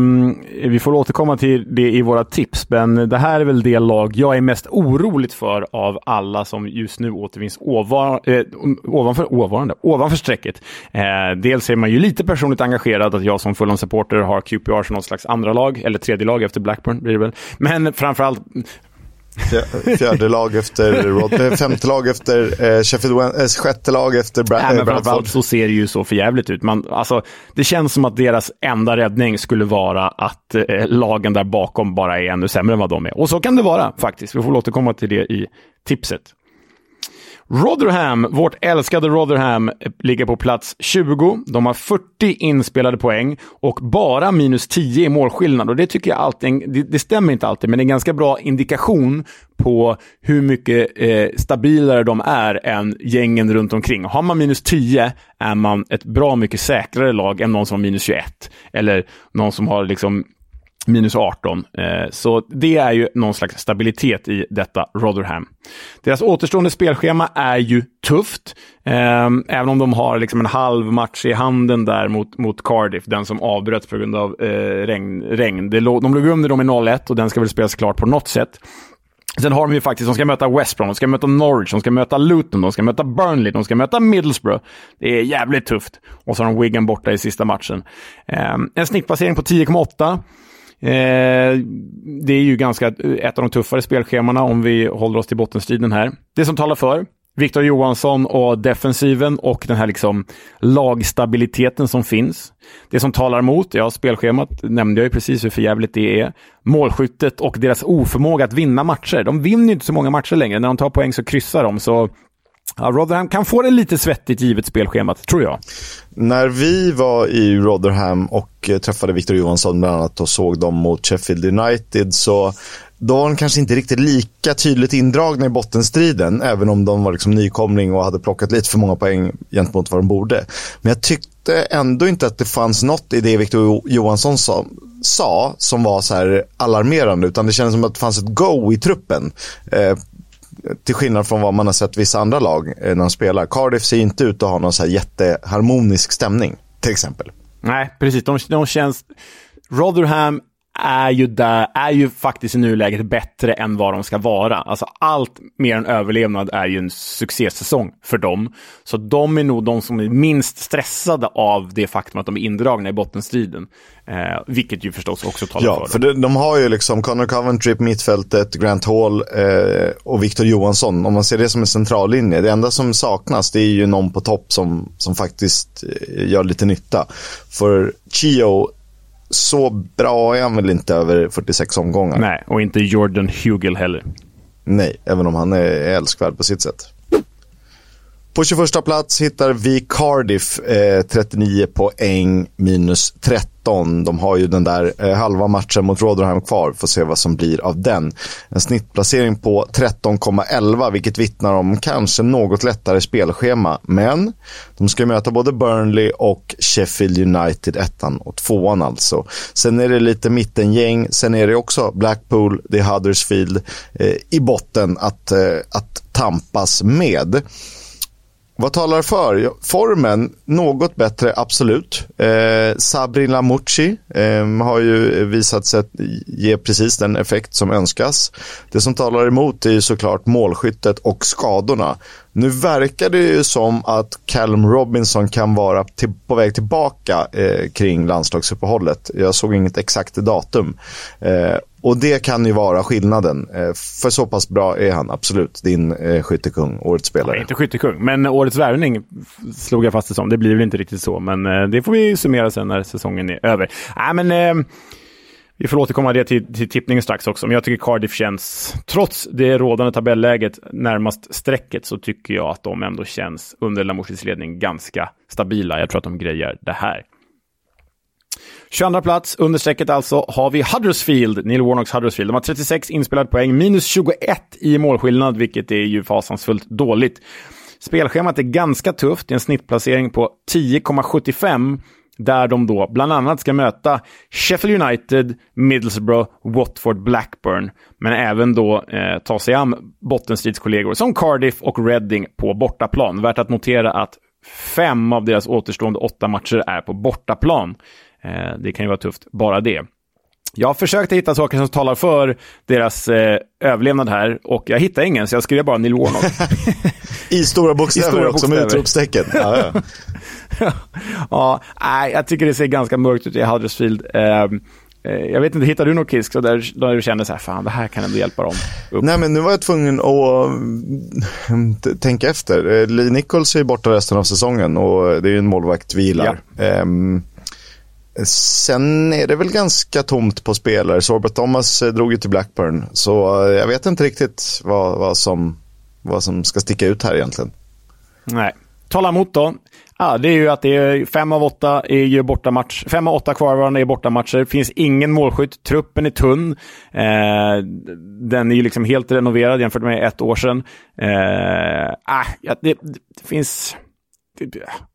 vi får återkomma till det i våra tips, men det här är väl det lag jag är mest oroligt för av alla som just nu återfinns ovan, eh, ovanför, ovanande, ovanför strecket. Eh, dels är man ju lite personligt engagerad att jag som Fulham-supporter har QPR som något slags andra lag, eller tredje lag efter Blackburn blir det väl. Men framförallt Fjärde lag efter Rod, eh, femte lag efter eh, Sheffield eh, sjätte lag efter Bra Nej, men Bradford. så ser det ju så förjävligt ut. Man, alltså, det känns som att deras enda räddning skulle vara att eh, lagen där bakom bara är ännu sämre än vad de är. Och så kan det vara faktiskt. Vi får återkomma till det i tipset. Rotherham, vårt älskade Rotherham, ligger på plats 20. De har 40 inspelade poäng och bara minus 10 i målskillnad. Och det tycker jag alltid, det, det stämmer inte alltid, men det är en ganska bra indikation på hur mycket eh, stabilare de är än gängen runt omkring. Har man minus 10 är man ett bra mycket säkrare lag än någon som har minus 21. Eller någon som har liksom minus 18. Eh, så det är ju någon slags stabilitet i detta Rotherham. Deras återstående spelschema är ju tufft, eh, även om de har liksom en halv match i handen där mot, mot Cardiff, den som avbröts på grund av eh, regn. regn. De låg under dem i 0-1 och den ska väl spelas klart på något sätt. Sen har de ju faktiskt, de ska möta West Brom, de ska möta Norwich, de ska möta Luton, de ska möta Burnley, de ska möta Middlesbrough. Det är jävligt tufft. Och så har de Wigan borta i sista matchen. en snittplacering på 10,8. Eh, det är ju ganska eh, ett av de tuffare spelschemana om vi håller oss till bottenstriden här. Det som talar för Viktor Johansson och defensiven och den här liksom lagstabiliteten som finns. Det som talar emot, ja, spelschemat nämnde jag ju precis hur förjävligt det är. Målskyttet och deras oförmåga att vinna matcher. De vinner ju inte så många matcher längre. När de tar poäng så kryssar de. Så Ja, Rotherham kan få det lite svettigt givet spelschemat, tror jag. När vi var i Rotherham och eh, träffade Victor Johansson bland annat och såg dem mot Sheffield United så då var de kanske inte riktigt lika tydligt indragna i bottenstriden, även om de var liksom nykomling och hade plockat lite för många poäng gentemot vad de borde. Men jag tyckte ändå inte att det fanns något i det Victor Johansson sa, sa som var så här alarmerande, utan det kändes som att det fanns ett go i truppen. Eh, till skillnad från vad man har sett vissa andra lag eh, när de spelar. Cardiff ser inte ut att ha någon så här jätteharmonisk stämning, till exempel. Nej, precis. De, de känns... Rotherham är ju, där, är ju faktiskt i nuläget bättre än vad de ska vara. Alltså allt mer än överlevnad är ju en succésäsong för dem. Så de är nog de som är minst stressade av det faktum att de är indragna i bottenstriden. Eh, vilket ju förstås också talar ja, för dem. för de, de har ju liksom Connor Coventry på mittfältet, Grant Hall eh, och Victor Johansson. Om man ser det som en centrallinje. Det enda som saknas det är ju någon på topp som, som faktiskt eh, gör lite nytta. För Chio så bra är han väl inte över 46 omgångar. Nej, och inte Jordan Hugel heller. Nej, även om han är älskvärd på sitt sätt. På 21 plats hittar vi Cardiff, eh, 39 poäng minus 13. De har ju den där eh, halva matchen mot Rotherham kvar, får se vad som blir av den. En snittplacering på 13,11 vilket vittnar om kanske något lättare spelschema. Men de ska möta både Burnley och Sheffield United, ettan och tvåan alltså. Sen är det lite mittengäng, sen är det också Blackpool, det är Huddersfield eh, i botten att, eh, att tampas med. Vad talar för? Formen, något bättre, absolut. Eh, Sabri Lamucci eh, har ju visat sig ge precis den effekt som önskas. Det som talar emot är ju såklart målskyttet och skadorna. Nu verkar det ju som att Callum Robinson kan vara till, på väg tillbaka eh, kring landslagsuppehållet. Jag såg inget exakt datum. Eh, och det kan ju vara skillnaden. Eh, för så pass bra är han absolut, din eh, skyttekung, årets spelare. Ja, inte skyttekung, men årets värvning slog jag fast det som. Det blir väl inte riktigt så, men eh, det får vi summera sen när säsongen är över. Nej, men... Eh, vi får återkomma det till, till tippningen strax också, men jag tycker Cardiff känns, trots det rådande tabelläget närmast strecket, så tycker jag att de ändå känns under Lamouchis ledning ganska stabila. Jag tror att de grejer det här. 22 plats, under strecket alltså, har vi Huddersfield, Neil Warnocks Huddersfield. De har 36 inspelade poäng, minus 21 i målskillnad, vilket är ju fasansfullt dåligt. Spelschemat är ganska tufft, det är en snittplacering på 10,75 där de då bland annat ska möta Sheffield United, Middlesbrough, Watford, Blackburn, men även då eh, ta sig an bottenstridskollegor som Cardiff och Reading på bortaplan. Värt att notera att fem av deras återstående åtta matcher är på bortaplan. Eh, det kan ju vara tufft, bara det. Jag har försökt hitta saker som talar för deras eh, överlevnad här och jag hittar ingen, så jag skrev bara Neil Warnock. I stora bokstäver, I stora också med utropstecken. Ja, ja. ja, nej, jag tycker det ser ganska mörkt ut i Huddersfield. Eh, Eh, jag vet inte, hittar du någon kisk där, där du känner så här, fan det här kan ändå hjälpa dem? Upp. Nej men nu var jag tvungen att mm, tänka efter. Eh, Lee Nichols är borta resten av säsongen och det är ju en målvakt vi gillar. Ja. Um, sen är det väl ganska tomt på spelare. Sorbert Thomas eh, drog ju till Blackburn. Så eh, jag vet inte riktigt vad, vad, som, vad som ska sticka ut här egentligen. Nej. Tala emot då. Ja, det är ju att det är fem av åtta är ju bortamatch. Fem av åtta kvarvarande är bortamatcher. Det finns ingen målskytt. Truppen är tunn. Eh, den är ju liksom helt renoverad jämfört med ett år sedan. Eh, ah, ja, det, det finns...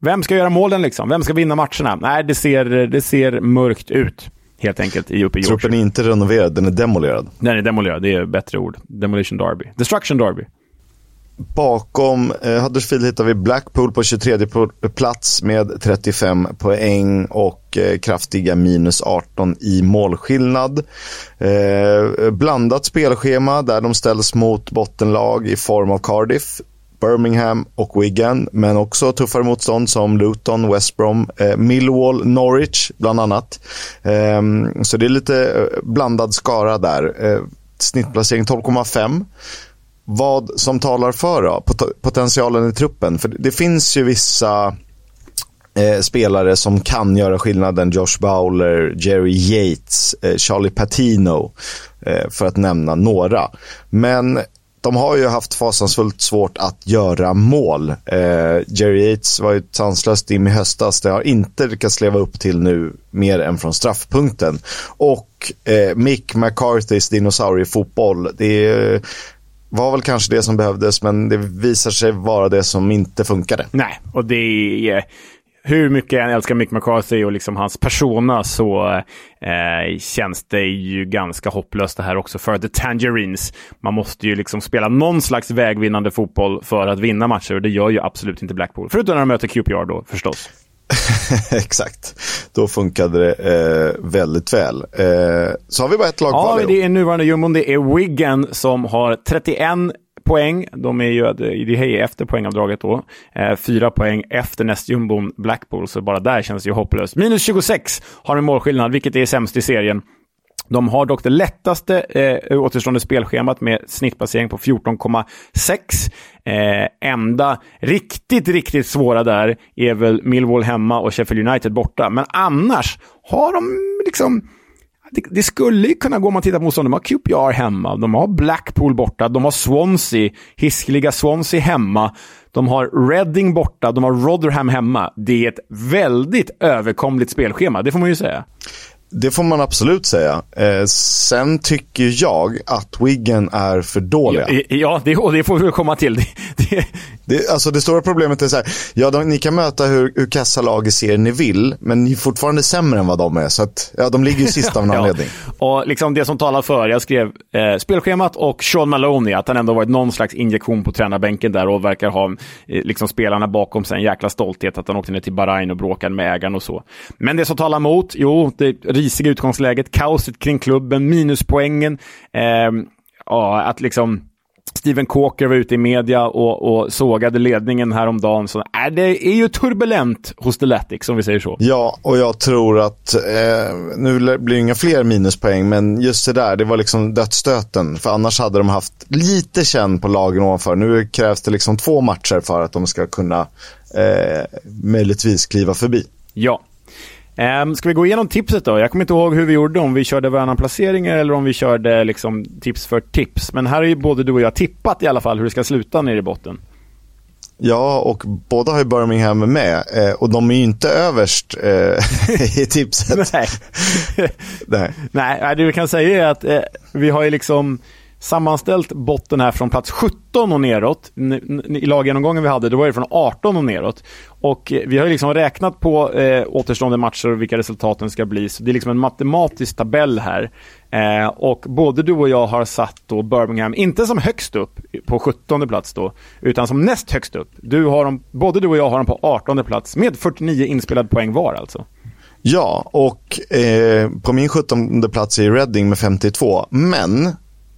Vem ska göra målen liksom? Vem ska vinna matcherna? Nej, det ser, det ser mörkt ut. Helt enkelt i uppe i Truppen är inte renoverad, den är demolerad. Den är demolerad, det är bättre ord. Demolition Derby. Destruction Derby. Bakom eh, Huddersfield hittar vi Blackpool på 23 plats med 35 poäng och eh, kraftiga minus 18 i målskillnad. Eh, blandat spelschema där de ställs mot bottenlag i form av Cardiff, Birmingham och Wigan, men också tuffare motstånd som Luton, West Brom, eh, Millwall, Norwich bland annat. Eh, så det är lite eh, blandad skara där. Eh, snittplacering 12,5 vad som talar för då? Pot potentialen i truppen. För det finns ju vissa eh, spelare som kan göra skillnaden. Josh Bowler, Jerry Yates, eh, Charlie Patino. Eh, för att nämna några. Men de har ju haft fasansfullt svårt att göra mål. Eh, Jerry Yates var ju sanslöst im i höstas. Det har inte lyckats leva upp till nu mer än från straffpunkten. Och eh, Mick McCarthys dinosauriefotboll. Det var väl kanske det som behövdes, men det visar sig vara det som inte funkade. Nej, och det är... Hur mycket jag älskar Mick McCarthy och liksom hans persona så eh, känns det ju ganska hopplöst det här också för The Tangerines. Man måste ju liksom spela någon slags vägvinnande fotboll för att vinna matcher och det gör ju absolut inte Blackpool. Förutom när de möter QPR då förstås. Exakt. Då funkade det eh, väldigt väl. Eh, så har vi bara ett lag kvar. Ja, det är nuvarande jumbon. Det är Wigan som har 31 poäng. De är ju eh, det är efter poängavdraget då. Eh, fyra poäng efter nästjumbon Blackpool, så bara där känns det ju hopplöst. Minus 26 har de målskillnad, vilket är sämst i serien. De har dock det lättaste eh, återstående spelschemat med snittbasering på 14,6. Eh, enda riktigt, riktigt svåra där är väl Millwall hemma och Sheffield United borta. Men annars har de liksom det, det skulle kunna gå om man tittar på motstånd. De har QPR hemma, de har Blackpool borta, de har Swansea, hiskeliga Swansea hemma. De har Reading borta, de har Rotherham hemma. Det är ett väldigt överkomligt spelschema, det får man ju säga. Det får man absolut säga. Eh, sen tycker jag att Wiggen är för dåliga. Ja, ja det, och det får vi komma till. Det, det... Det, alltså det stora problemet är så här, ja, de, ni kan möta hur, hur kassa lag i serien ni vill, men ni är fortfarande sämre än vad de är. Så att, ja, de ligger ju sist av en anledning. Och liksom det som talar för, jag skrev eh, spelschemat och Sean Maloney, att han ändå varit någon slags injektion på tränarbänken där och verkar ha eh, liksom spelarna bakom sig en jäkla stolthet att han åkte ner till Bahrain och bråkade med ägaren och så. Men det som talar emot, jo, det risiga utgångsläget, kaoset kring klubben, minuspoängen, eh, ja, att liksom Steven Coker var ute i media och, och sågade ledningen häromdagen. Så, äh, det är ju turbulent hos Deletic, som vi säger så. Ja, och jag tror att, eh, nu blir det inga fler minuspoäng, men just det där, det var liksom dödsstöten. För annars hade de haft lite känn på lagen ovanför. Nu krävs det liksom två matcher för att de ska kunna eh, möjligtvis kliva förbi. Ja, Um, ska vi gå igenom tipset då? Jag kommer inte ihåg hur vi gjorde, om vi körde varannan placeringar eller om vi körde liksom tips för tips. Men här har ju både du och jag tippat i alla fall hur det ska sluta nere i botten. Ja, och båda har ju Birmingham med eh, och de är ju inte överst eh, i tipset. Nej. Nej. Nej, det vi kan säga är att eh, vi har ju liksom sammanställt botten här från plats 17 och neråt. I laggenomgången vi hade, då var det från 18 och neråt. Och eh, vi har liksom räknat på eh, återstående matcher och vilka resultaten ska bli. Så det är liksom en matematisk tabell här. Eh, och både du och jag har satt då Birmingham, inte som högst upp på 17 plats då, utan som näst högst upp. Du har dem, både du och jag har dem på 18 plats med 49 inspelade poäng var alltså. Ja, och eh, på min 17 plats är Reading med 52. Men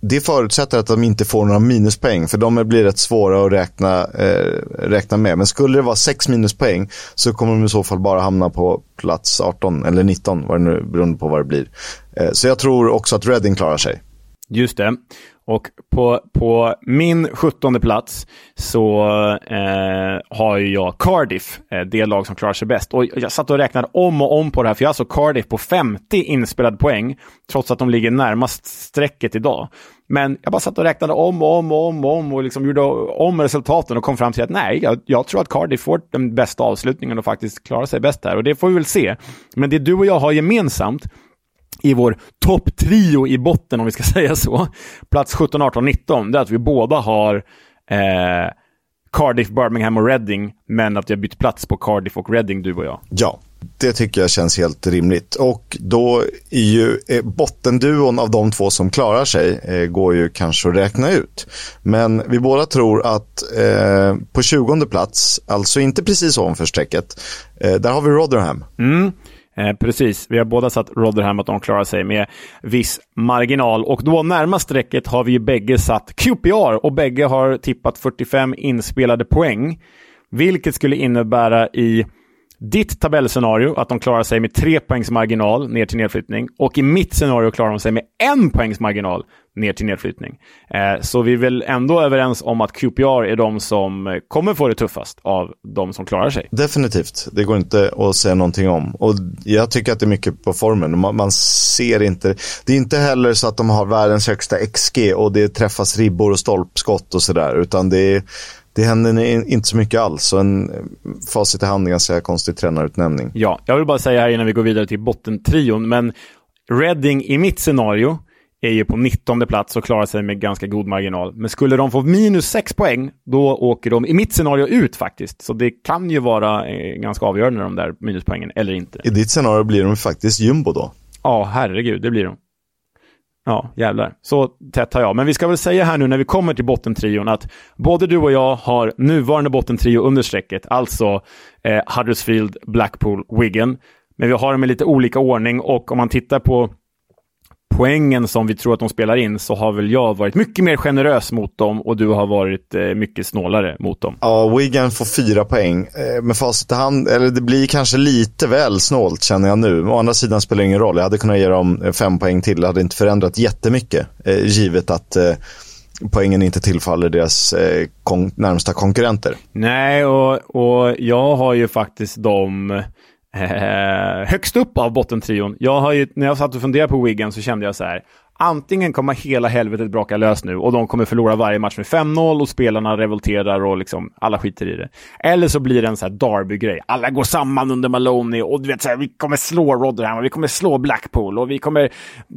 det förutsätter att de inte får några minuspoäng, för de blir rätt svåra att räkna, eh, räkna med. Men skulle det vara sex minuspoäng så kommer de i så fall bara hamna på plats 18 eller 19, vad det nu, beroende på vad det blir. Eh, så jag tror också att Reading klarar sig. Just det. Och på, på min 17 plats så eh, har jag Cardiff, eh, det lag som klarar sig bäst. Och jag satt och räknade om och om på det här, för jag har alltså Cardiff på 50 inspelad poäng, trots att de ligger närmast strecket idag. Men jag bara satt och räknade om och om och om och om och liksom gjorde om resultaten och kom fram till att nej, jag, jag tror att Cardiff får den bästa avslutningen och faktiskt klarar sig bäst här. Och det får vi väl se. Men det du och jag har gemensamt, i vår topptrio i botten, om vi ska säga så, plats 17, 18, 19, det är att vi båda har eh, Cardiff, Birmingham och Reading, men att vi har bytt plats på Cardiff och Reading, du och jag. Ja, det tycker jag känns helt rimligt. Och då är ju eh, bottenduon av de två som klarar sig eh, går ju kanske att räkna ut. Men vi båda tror att eh, på 20 plats, alltså inte precis ovanför strecket, eh, där har vi Rotherham. Mm. Eh, precis, vi har båda satt Rotherham att de klarar sig med viss marginal. Och då närmast strecket har vi ju bägge satt QPR och bägge har tippat 45 inspelade poäng. Vilket skulle innebära i ditt tabellscenario att de klarar sig med tre poängs marginal ner till nedflyttning och i mitt scenario klarar de sig med en poängs marginal ner till nedflyttning. Eh, så vi är väl ändå överens om att QPR är de som eh, kommer få det tuffast av de som klarar sig. Definitivt, det går inte att säga någonting om. Och jag tycker att det är mycket på formen. Man, man ser inte, det är inte heller så att de har världens högsta XG och det träffas ribbor och stolpskott och sådär, utan det är det händer inte så mycket alls. Och en facit i hand ganska konstig tränarutnämning. Ja, jag vill bara säga här innan vi går vidare till bottentrion, men Reading i mitt scenario är ju på 19 plats och klarar sig med ganska god marginal. Men skulle de få minus 6 poäng, då åker de i mitt scenario ut faktiskt. Så det kan ju vara eh, ganska avgörande de där minuspoängen, eller inte. I ditt scenario blir de faktiskt jumbo då? Ja, herregud, det blir de. Ja, jävlar. Så tätt har jag. Men vi ska väl säga här nu när vi kommer till bottentrion att både du och jag har nuvarande bottentrio under strecket, alltså eh, Huddersfield, Blackpool, Wigan. Men vi har dem i lite olika ordning och om man tittar på poängen som vi tror att de spelar in så har väl jag varit mycket mer generös mot dem och du har varit eh, mycket snålare mot dem. Ja, Wigan får fyra poäng. Eh, med facit i hand, eller det blir kanske lite väl snålt känner jag nu. Å andra sidan spelar det ingen roll. Jag hade kunnat ge dem eh, fem poäng till. Det hade inte förändrat jättemycket, eh, givet att eh, poängen inte tillfaller deras eh, kon närmsta konkurrenter. Nej, och, och jag har ju faktiskt dem Eh, högst upp av bottentrion. Jag har ju, när jag satt och funderade på Wigan så kände jag så här. Antingen kommer hela helvetet braka lös nu och de kommer förlora varje match med 5-0 och spelarna revolterar och liksom alla skiter i det. Eller så blir det en så här Derby-grej. Alla går samman under Maloney och du vet så här, vi kommer slå Rotherham och vi kommer slå Blackpool och vi kommer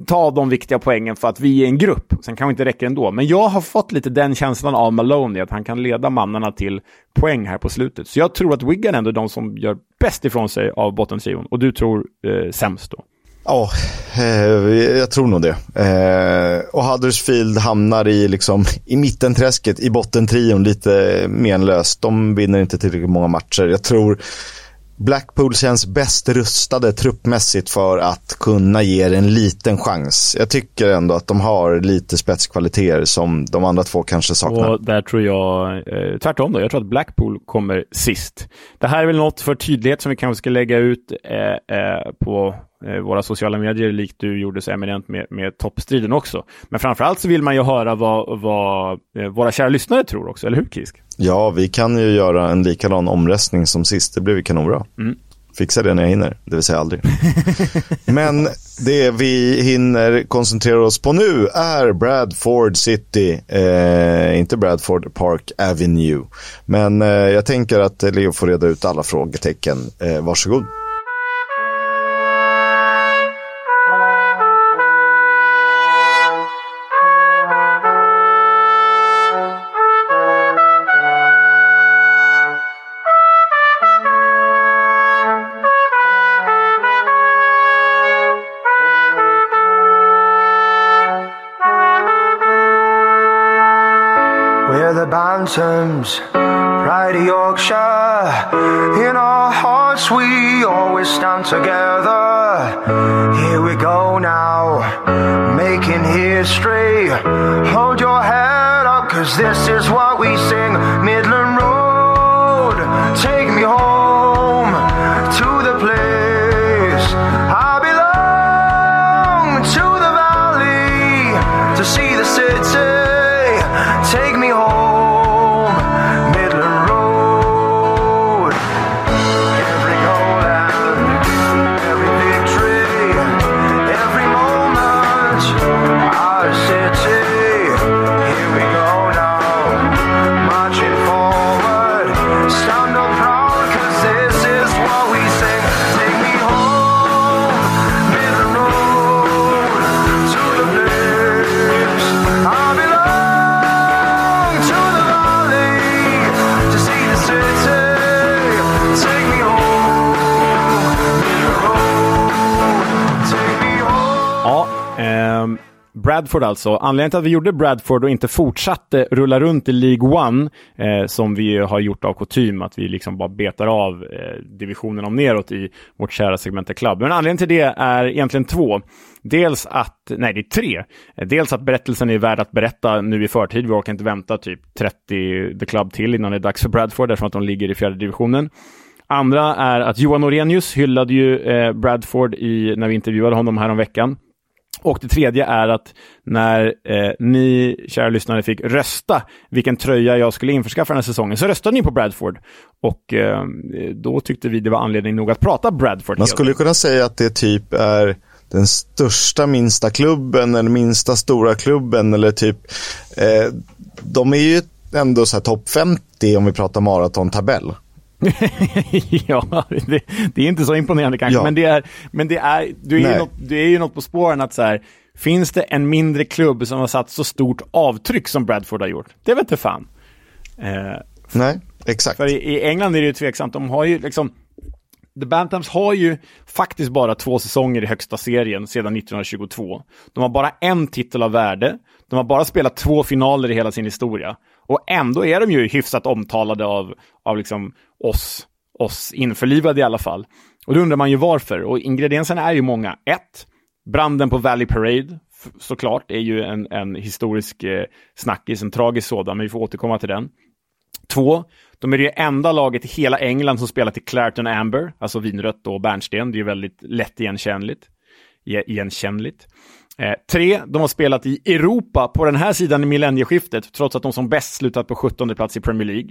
ta de viktiga poängen för att vi är en grupp. Sen kanske inte räcker ändå. Men jag har fått lite den känslan av Maloney, att han kan leda mannarna till poäng här på slutet. Så jag tror att Wigan ändå är de som gör bäst ifrån sig av bottentrion och du tror eh, sämst då. Ja, eh, jag tror nog det. Eh, och Huddersfield hamnar i, liksom, i mittenträsket, i bottentrion, lite menlöst. De vinner inte tillräckligt många matcher. Jag tror Blackpool känns bäst rustade truppmässigt för att kunna ge en liten chans. Jag tycker ändå att de har lite spetskvaliteter som de andra två kanske saknar. Och där tror jag eh, tvärtom då. Jag tror att Blackpool kommer sist. Det här är väl något för tydlighet som vi kanske ska lägga ut eh, eh, på Eh, våra sociala medier, likt du gjorde så eminent med, med toppstriden också. Men framförallt så vill man ju höra vad, vad eh, våra kära lyssnare tror också, eller hur Kisk? Ja, vi kan ju göra en likadan omröstning som sist, det blir kanonbra. Mm. Fixa det när jag hinner, det vill säga aldrig. Men det vi hinner koncentrera oss på nu är Bradford City, eh, inte Bradford Park Avenue. Men eh, jag tänker att Leo får reda ut alla frågetecken. Eh, varsågod. Together. Bradford alltså. Anledningen till att vi gjorde Bradford och inte fortsatte rulla runt i League One, eh, som vi har gjort av kutym, att vi liksom bara betar av eh, divisionen om neråt i vårt kära segment Club. Men anledningen till det är egentligen två. Dels att, nej det är tre. Dels att berättelsen är värd att berätta nu i förtid. Vi orkar inte vänta typ 30 The Club till innan det är dags för Bradford, därför att de ligger i fjärde divisionen. Andra är att Johan Orenius hyllade ju eh, Bradford i, när vi intervjuade honom här om veckan. Och det tredje är att när eh, ni, kära lyssnare, fick rösta vilken tröja jag skulle införskaffa den här säsongen, så röstade ni på Bradford. Och eh, då tyckte vi det var anledning nog att prata Bradford. Man skulle kunna säga att det typ är den största minsta klubben eller minsta stora klubben eller typ, eh, de är ju ändå så här topp 50 om vi pratar maratontabell. ja, det, det, är inte så imponerande kanske, ja. men, det är, men det är, du, är ju något, du är ju något på spåren att så här, finns det en mindre klubb som har satt så stort avtryck som Bradford har gjort? Det vet inte fan. Eh, Nej, exakt. För i, i, England är det ju tveksamt. De har ju liksom, The Bantams har ju faktiskt bara två säsonger i högsta serien sedan 1922. De har bara en titel av värde. De har bara spelat två finaler i hela sin historia. Och ändå är de ju hyfsat omtalade av, av liksom oss, oss införlivade i alla fall. Och då undrar man ju varför. Och ingredienserna är ju många. Ett, branden på Valley Parade, såklart, är ju en, en historisk eh, snackis, en tragisk sådan, men vi får återkomma till den. Två, de är det enda laget i hela England som spelar till Clareton Amber, alltså vinrött och bärnsten. Det är ju väldigt lätt igenkännligt. igenkännligt. Eh, tre, de har spelat i Europa på den här sidan i millennieskiftet, trots att de som bäst slutat på 17 plats i Premier League.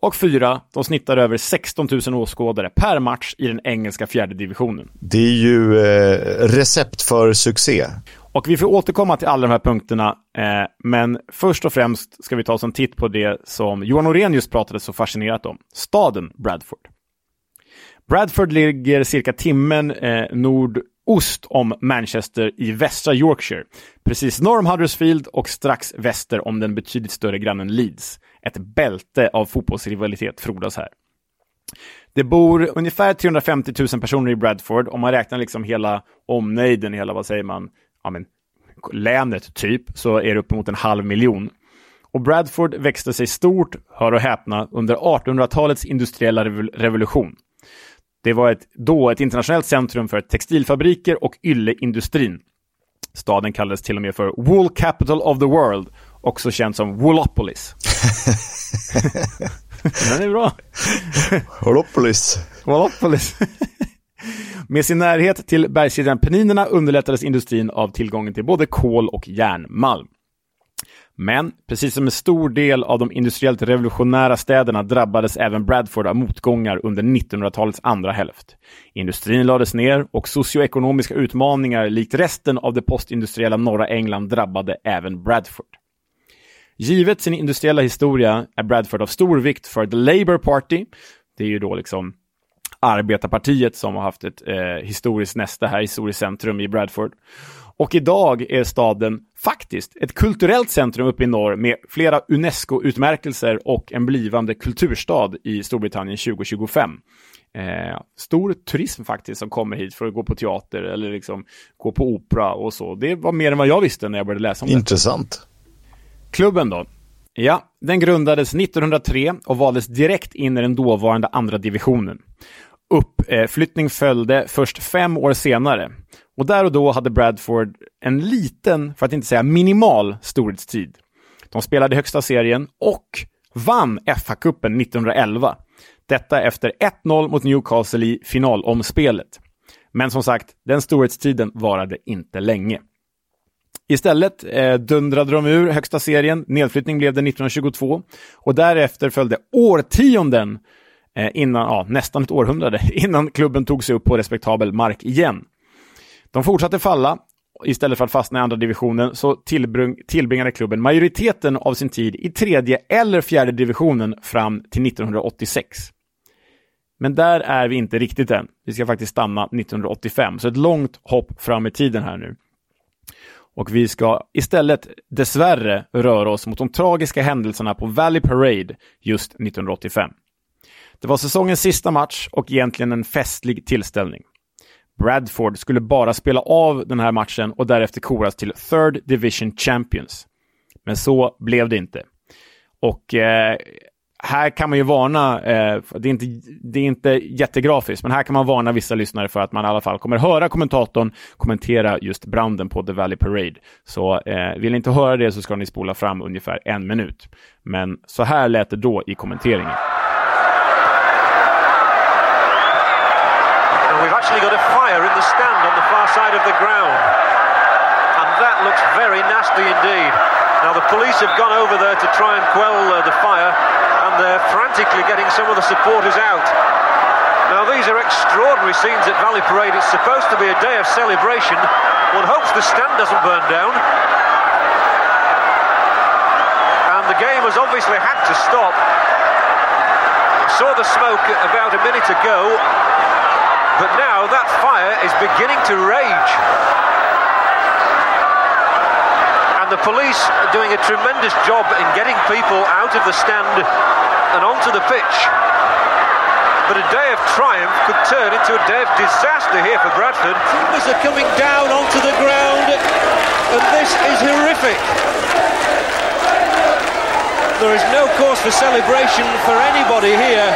Och fyra, de snittar över 16 000 åskådare per match i den engelska fjärde divisionen. Det är ju eh, recept för succé. Och vi får återkomma till alla de här punkterna, eh, men först och främst ska vi ta oss en titt på det som Johan Norén just pratade så fascinerat om, staden Bradford. Bradford ligger cirka timmen eh, ost om Manchester i västra Yorkshire, precis norr om Huddersfield och strax väster om den betydligt större grannen Leeds. Ett bälte av fotbollsrivalitet frodas här. Det bor ungefär 350 000 personer i Bradford om man räknar liksom hela omnejden, hela vad säger man, ja, men, länet typ, så är det uppemot en halv miljon. Och Bradford växte sig stort, hör och häpna, under 1800-talets industriella revolution. Det var ett, då ett internationellt centrum för textilfabriker och ylleindustrin. Staden kallades till och med för Wool Capital of the World, också känd som Woolopolis. Den är bra. Woolopolis. Woolopolis. Med sin närhet till bergskedjan Penninerna underlättades industrin av tillgången till både kol och järnmalm. Men precis som en stor del av de industriellt revolutionära städerna drabbades även Bradford av motgångar under 1900-talets andra hälft. Industrin lades ner och socioekonomiska utmaningar likt resten av det postindustriella norra England drabbade även Bradford. Givet sin industriella historia är Bradford av stor vikt för The Labour Party. Det är ju då liksom arbetarpartiet som har haft ett eh, historiskt näste här, historiskt centrum i Bradford. Och idag är staden faktiskt ett kulturellt centrum uppe i norr med flera UNESCO-utmärkelser och en blivande kulturstad i Storbritannien 2025. Eh, stor turism faktiskt som kommer hit för att gå på teater eller liksom gå på opera och så. Det var mer än vad jag visste när jag började läsa om det. Intressant. Klubben då? Ja, den grundades 1903 och valdes direkt in i den dåvarande andra divisionen. Uppflyttning eh, följde först fem år senare. Och där och då hade Bradford en liten, för att inte säga minimal, storhetstid. De spelade i högsta serien och vann FA-cupen 1911. Detta efter 1-0 mot Newcastle i finalomspelet. Men som sagt, den storhetstiden varade inte länge. Istället eh, dundrade de ur högsta serien. Nedflyttning blev det 1922 och därefter följde årtionden Eh, innan, ja, nästan ett århundrade, innan klubben tog sig upp på respektabel mark igen. De fortsatte falla. Istället för att fastna i andra divisionen så tillbring, tillbringade klubben majoriteten av sin tid i tredje eller fjärde divisionen fram till 1986. Men där är vi inte riktigt än. Vi ska faktiskt stanna 1985, så ett långt hopp fram i tiden här nu. Och vi ska istället dessvärre röra oss mot de tragiska händelserna på Valley Parade just 1985. Det var säsongens sista match och egentligen en festlig tillställning. Bradford skulle bara spela av den här matchen och därefter koras till Third Division Champions. Men så blev det inte. Och eh, här kan man ju varna, eh, det, är inte, det är inte jättegrafiskt, men här kan man varna vissa lyssnare för att man i alla fall kommer höra kommentatorn kommentera just branden på The Valley Parade. Så eh, vill ni inte höra det så ska ni spola fram ungefär en minut. Men så här lät det då i kommenteringen. We've actually got a fire in the stand on the far side of the ground. And that looks very nasty indeed. Now the police have gone over there to try and quell uh, the fire and they're frantically getting some of the supporters out. Now these are extraordinary scenes at Valley Parade. It's supposed to be a day of celebration. One hopes the stand doesn't burn down. And the game has obviously had to stop. I saw the smoke about a minute ago, but now that fire is beginning to rage. And the police are doing a tremendous job in getting people out of the stand and onto the pitch. But a day of triumph could turn into a day of disaster here for Bradford. Timbers are coming down onto the ground, and this is horrific. There is no cause for celebration for anybody here.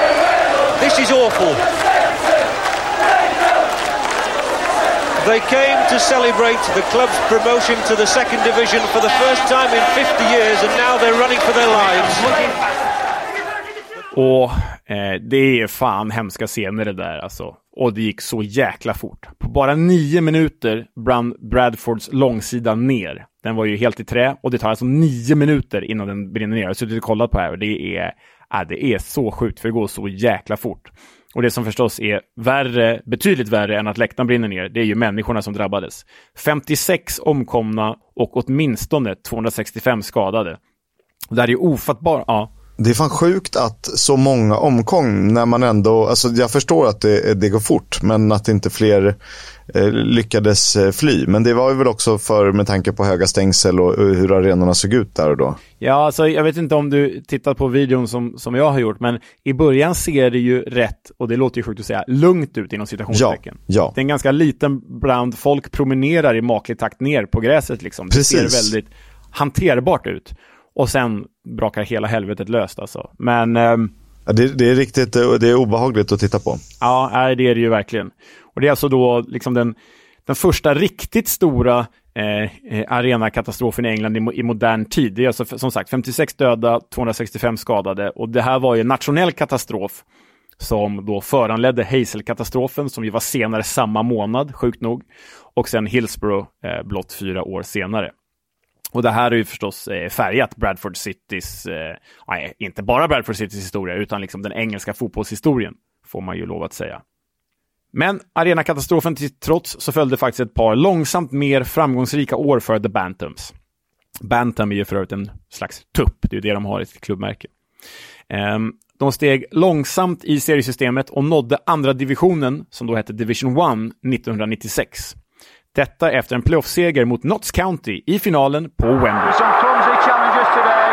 This is awful. They came to celebrate the club's promotion to the second division for the first time in 50 years, and now they're running for their lives. Och eh, det är fan hemska scener det där alltså. Och det gick så jäkla fort. På bara nio minuter brann Bradfords långsida ner. Den var ju helt i trä och det tar alltså nio minuter innan den brinner ner. Jag har suttit och kollat på det här och det är äh, det är så sjukt för det går så jäkla fort. Och det som förstås är värre, betydligt värre än att läktaren brinner ner, det är ju människorna som drabbades. 56 omkomna och åtminstone 265 skadade. Det här är ju ofattbart. Ja. Det är fan sjukt att så många omkom när man ändå, alltså jag förstår att det, det går fort, men att inte fler eh, lyckades eh, fly. Men det var ju väl också för med tanke på höga stängsel och, och hur arenorna såg ut där och då. Ja, alltså jag vet inte om du tittat på videon som, som jag har gjort, men i början ser det ju rätt, och det låter ju sjukt att säga, lugnt ut inom citationstecken. Ja, ja. Det är en ganska liten brand, folk promenerar i maklig takt ner på gräset liksom. Det Precis. ser väldigt hanterbart ut. Och sen brakar hela helvetet löst alltså. Men ehm, Ja, det, det är riktigt, eh, det är obehagligt att titta på. ja, det är det ju verkligen. Och det är alltså då liksom den, den första riktigt stora eh, eh, arenakatastrofen i England i, i modern tid. Det är alltså som sagt 56 döda, 265 skadade och det här var ju en nationell katastrof som då föranledde Hazel-katastrofen som ju var senare samma månad, sjukt nog, och sen Hillsborough eh, blott fyra år senare. Och det här är ju förstås eh, färgat Bradford Citys, eh, nej, inte bara Bradford Citys historia, utan liksom den engelska fotbollshistorien, får man ju lov att säga. Men arenakatastrofen till trots så följde faktiskt ett par långsamt mer framgångsrika år för The Bantams. Bantam är ju för övrigt en slags tupp, det är ju det de har i sitt klubbmärke. Ehm, de steg långsamt i seriesystemet och nådde andra divisionen, som då hette Division 1, 1996. Detta efter en playoff-seger mot Notts County i finalen på Wembley. Some clumsy challenges today.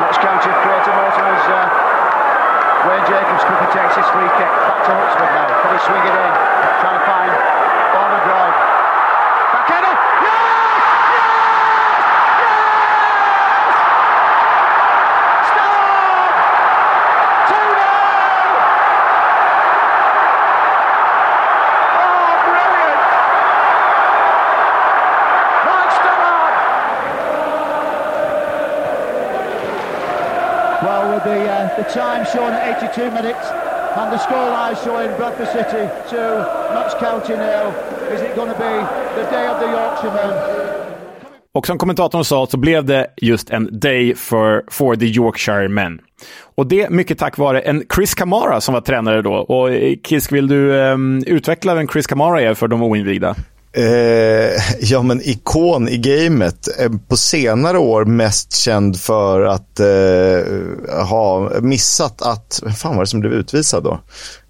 Notts County have created as uh, Wayne Jacobs quickly takes his free kick. Back to Huxford now. Can he swing it in? Shown at 82 minutes and the scoreline showing Bradford City 2, Notts County nil, is it going to be the day of the Yorkshiremen? Och som kommentatorn sa så blev det just en day for, for the Yorkshire Men. Och det mycket tack vare en Chris Kamara som var tränare då. Och eh, Kisk, vill du um, utveckla vem Chris Kamara är för de oinvigda? Eh, ja, men ikon i gamet. Eh, på senare år mest känd för att eh, ha missat att, vem fan var det som blev utvisad då?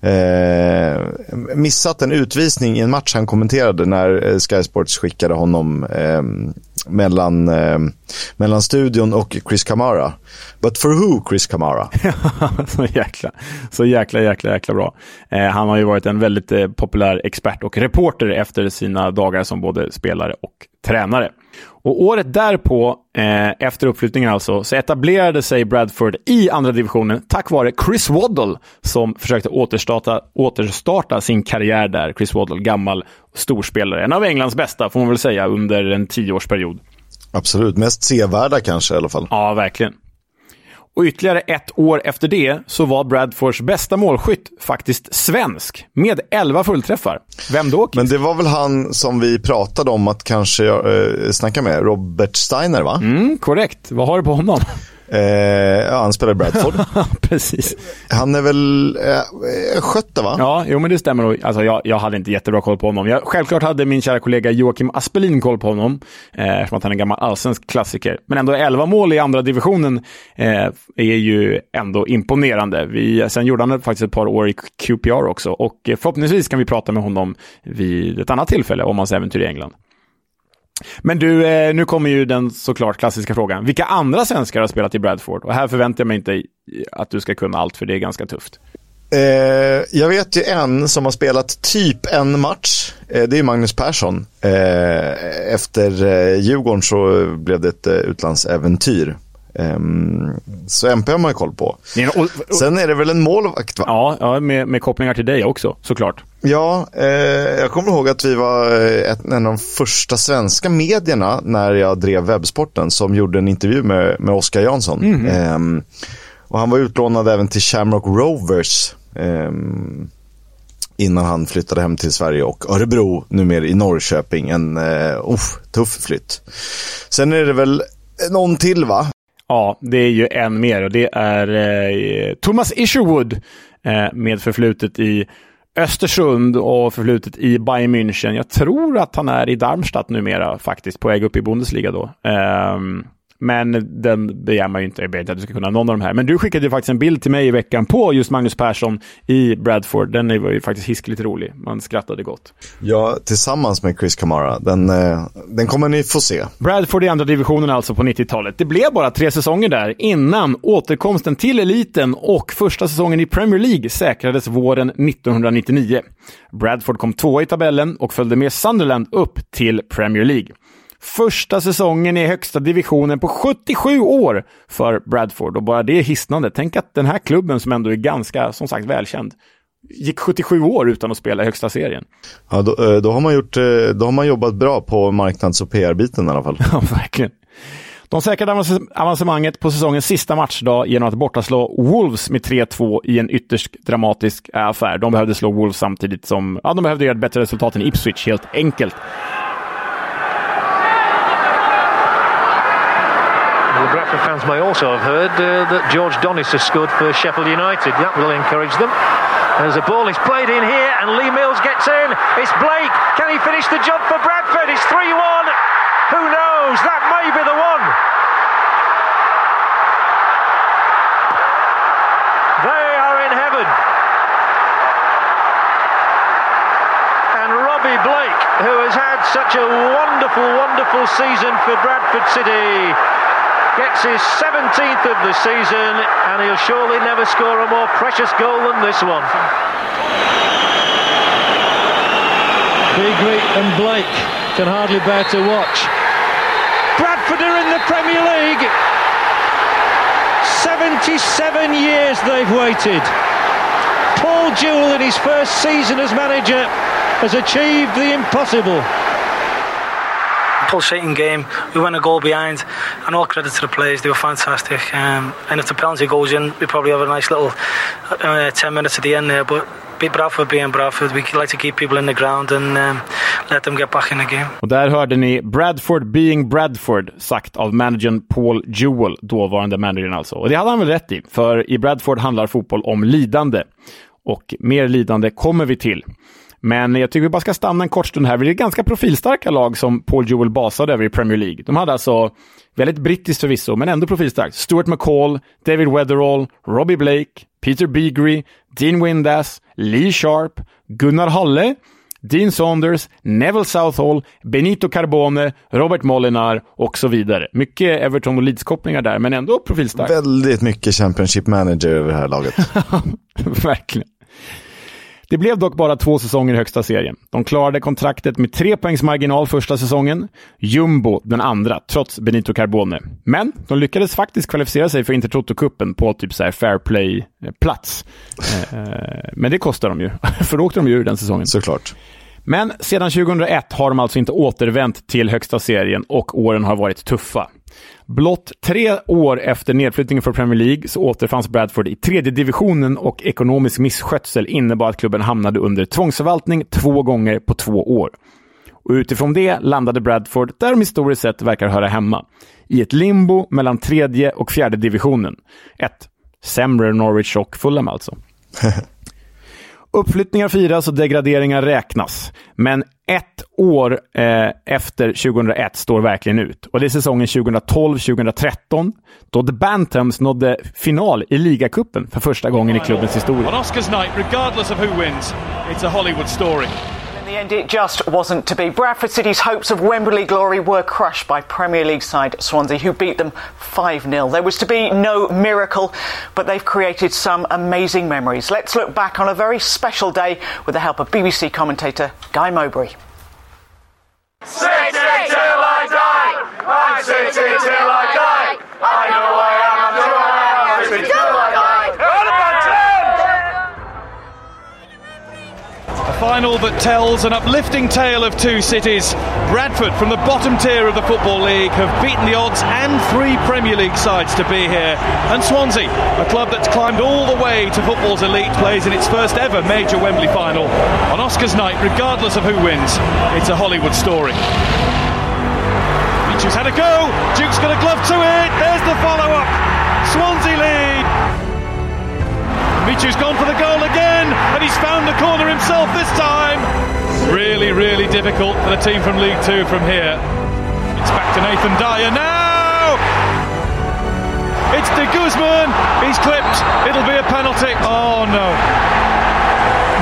Eh, missat en utvisning i en match han kommenterade när eh, Sky Sports skickade honom eh, mellan, eh, mellan studion och Chris Kamara. But for who Chris Kamara? så jäkla, så jäkla, jäkla, jäkla bra. Eh, han har ju varit en väldigt eh, populär expert och reporter efter sina dagar som både spelare och tränare. Och året därpå, eh, efter uppflyttningen alltså, så etablerade sig Bradford i andra divisionen tack vare Chris Waddle som försökte återstarta, återstarta sin karriär där. Chris Waddle, gammal storspelare. En av Englands bästa, får man väl säga, under en tioårsperiod. Absolut, mest sevärda kanske i alla fall. Ja, verkligen. Och ytterligare ett år efter det så var Bradfords bästa målskytt faktiskt svensk, med 11 fullträffar. Vem då? Men det var väl han som vi pratade om att kanske eh, snacka med, Robert Steiner va? Mm, korrekt. Vad har du på honom? Eh, ja, han spelar i Bradford. Precis. Han är väl eh, skötte va? Ja, jo men det stämmer nog. Alltså, jag, jag hade inte jättebra koll på honom. Jag, självklart hade min kära kollega Joakim Aspelin koll på honom, eh, eftersom att han är en gammal allsvensk klassiker. Men ändå 11 mål i andra divisionen eh, är ju ändå imponerande. Vi, sen gjorde han faktiskt ett par år i QPR också och eh, förhoppningsvis kan vi prata med honom vid ett annat tillfälle om hans äventyr i England. Men du, eh, nu kommer ju den såklart klassiska frågan. Vilka andra svenskar har spelat i Bradford? Och här förväntar jag mig inte att du ska kunna allt, för det är ganska tufft. Eh, jag vet ju en som har spelat typ en match. Eh, det är Magnus Persson. Eh, efter eh, Djurgården så blev det ett eh, utlandsäventyr. Ehm, så MP har man ju koll på. Och- och- Sen är det väl en målvakt va? Ja, ja med, med kopplingar till dig också, såklart. Ja, eh, jag kommer ihåg att vi var eh, ett, en av de första svenska medierna när jag drev webbsporten som gjorde en intervju med, med Oskar Jansson. Ehm, och han var utlånad även till Shamrock Rovers ehm, innan han flyttade hem till Sverige och Örebro, numera i Norrköping. En uh, tuff flytt. Sen är det väl någon till va? Ja, det är ju en mer och det är eh, Thomas Isherwood eh, med förflutet i Östersund och förflutet i Bayern München. Jag tror att han är i Darmstadt numera faktiskt, på väg upp i Bundesliga då. Um, men den begär man ju inte. Jag ber inte att du ska kunna någon av de här. Men du skickade ju faktiskt en bild till mig i veckan på just Magnus Persson i Bradford. Den var ju faktiskt hiskligt rolig. Man skrattade gott. Ja, tillsammans med Chris Kamara. Den, eh, den kommer ni få se. Bradford i andra divisionen alltså på 90-talet. Det blev bara tre säsonger där innan återkomsten till eliten och första säsongen i Premier League säkrades våren 1999. Bradford kom tvåa i tabellen och följde med Sunderland upp till Premier League. Första säsongen i högsta divisionen på 77 år för Bradford och bara det är hisnande. Tänk att den här klubben som ändå är ganska, som sagt, välkänd gick 77 år utan att spela i högsta serien. Ja, då, eh, då, har man gjort, eh, då har man jobbat bra på marknads och PR-biten i alla fall. Ja, verkligen. De säkrade avancemanget på säsongens sista matchdag genom att bortaslå Wolves med 3-2 i en ytterst dramatisk affär. De behövde slå Wolves samtidigt som ja, de behövde göra ett bättre resultat än Ipswich, helt enkelt. Bradford fans may also have heard uh, that George Donis has scored for Sheffield United. That will encourage them. As the ball is played in here and Lee Mills gets in. It's Blake. Can he finish the job for Bradford? It's 3 1. Who knows? That may be the one. They are in heaven. And Robbie Blake, who has had such a wonderful, wonderful season for Bradford City, gets his 17th of the season, and he'll surely never score a more precious goal than this one. Beagry and Blake can hardly bear to watch. Bradford are in the Premier League. 77 years they've waited. Paul Jewell in his first season as manager has achieved the impossible. Pulsating game. We went a goal behind, and all credit to the players. They were fantastic. Um, and if the penalty goes in, we probably have a nice little uh, 10 minutes at the end there. But be Bradford being Bradford, we like to keep people in the ground and um, let them get back in the game. Och där hörde ni Bradford being Bradford sagt av managern Paul Jewell, dåvarande managern alltså. Och det hade han väl rätt i, för i Bradford handlar fotboll om lidande. Och mer lidande kommer vi till. Men jag tycker vi bara ska stanna en kort stund här. Det är ganska profilstarka lag som Paul Jewell basade över i Premier League. De hade alltså, väldigt brittiskt förvisso, men ändå profilstarkt. Stuart McCall, David Weatherall, Robbie Blake, Peter Beagry, Dean Windass, Lee Sharp, Gunnar Halle, Dean Saunders, Neville Southall, Benito Carbone, Robert Molinar och så vidare. Mycket Everton och Leeds-kopplingar där, men ändå profilstarkt. Väldigt mycket Championship Manager över det här laget. Verkligen. Det blev dock bara två säsonger i högsta serien. De klarade kontraktet med tre poängs marginal första säsongen, jumbo den andra, trots Benito Carbone. Men de lyckades faktiskt kvalificera sig för Intertoto-cupen på typ så här fair play-plats. Eh, eh, men det kostar de ju, för då åkte de ju ur den säsongen. Såklart. Men sedan 2001 har de alltså inte återvänt till högsta serien och åren har varit tuffa. Blott tre år efter nedflyttningen från Premier League så återfanns Bradford i tredje divisionen och ekonomisk misskötsel innebar att klubben hamnade under tvångsförvaltning två gånger på två år. Och utifrån det landade Bradford där de historiskt sett verkar höra hemma. I ett limbo mellan tredje och fjärde divisionen. Ett sämre Norwich och Fulham alltså. Uppflyttningar firas och degraderingar räknas. Men ett år eh, efter 2001 står verkligen ut. Och det är säsongen 2012-2013 då The Bantams nådde final i ligacupen för första gången i klubbens historia. On Oscars night, regardless of who wins, it's a Hollywood story. The end, it just wasn't to be. Bradford City's hopes of Wembley glory were crushed by Premier League side Swansea, who beat them 5 0. There was to be no miracle, but they've created some amazing memories. Let's look back on a very special day with the help of BBC commentator Guy Mowbray. City till I die, I'm City till I die. Final that tells an uplifting tale of two cities. Bradford, from the bottom tier of the Football League, have beaten the odds and three Premier League sides to be here. And Swansea, a club that's climbed all the way to football's elite, plays in its first ever major Wembley final. On Oscars night, regardless of who wins, it's a Hollywood story. Mitchell's had a go. Duke's got a glove to it. There's the follow up. Swansea lead. Corner himself this time. Really, really difficult for the team from League Two from here. It's back to Nathan Dyer now. It's De Guzman. He's clipped. It'll be a penalty. Oh no.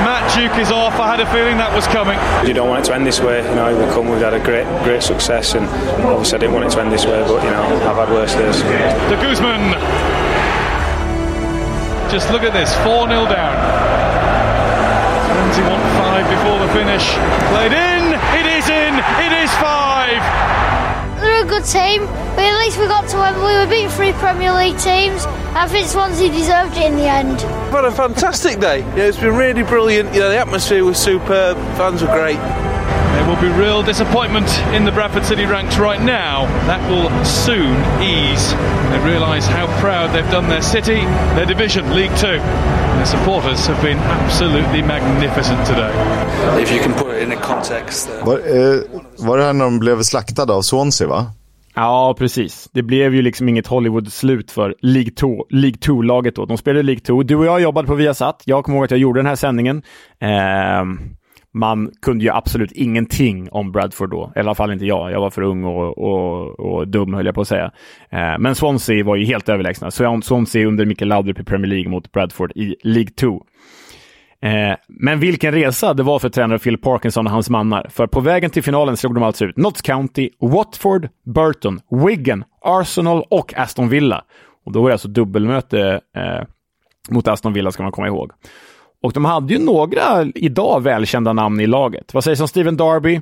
Matt Duke is off. I had a feeling that was coming. You don't want it to end this way. You know, we've come, we've had a great, great success, and obviously I didn't want it to end this way. But you know, I've had worse days. De Guzman. Just look at this, 4 0 down. 21 5 before the finish. Played in, it is in, it is 5. They're a good team, but at least we got to Wembley. We beat three Premier League teams. I think Swansea deserved it in the end. We've had a fantastic day. Yeah, it's been really brilliant. You know, the atmosphere was superb. Fans were great. There will be real disappointment in the Bradford City ranks right now. That will soon ease. They realise how proud they've done their city, their division, League Two. Supporters have been absolutely magnificent today. If you can put it in a context. Uh... Var, eh, var det här när de blev slaktade av Swansea va? Ja, precis. Det blev ju liksom inget Hollywood-slut för League 2, League 2-laget då. De spelade League 2. Du och jag jobbade på Viasat. Jag kommer ihåg att jag gjorde den här sändningen. Eh, man kunde ju absolut ingenting om Bradford då. I alla fall inte jag. Jag var för ung och, och, och dum, höll jag på att säga. Eh, men Swansea var ju helt överlägsna. Swansea under Mikael Laudrup i Premier League mot Bradford i League 2. Eh, men vilken resa det var för tränare Phil Parkinson och hans mannar. För på vägen till finalen slog de alltså ut Notts County, Watford, Burton, Wigan, Arsenal och Aston Villa. Och då var det alltså dubbelmöte eh, mot Aston Villa, ska man komma ihåg. Och de hade ju några idag välkända namn i laget. Vad sägs om Steven Darby,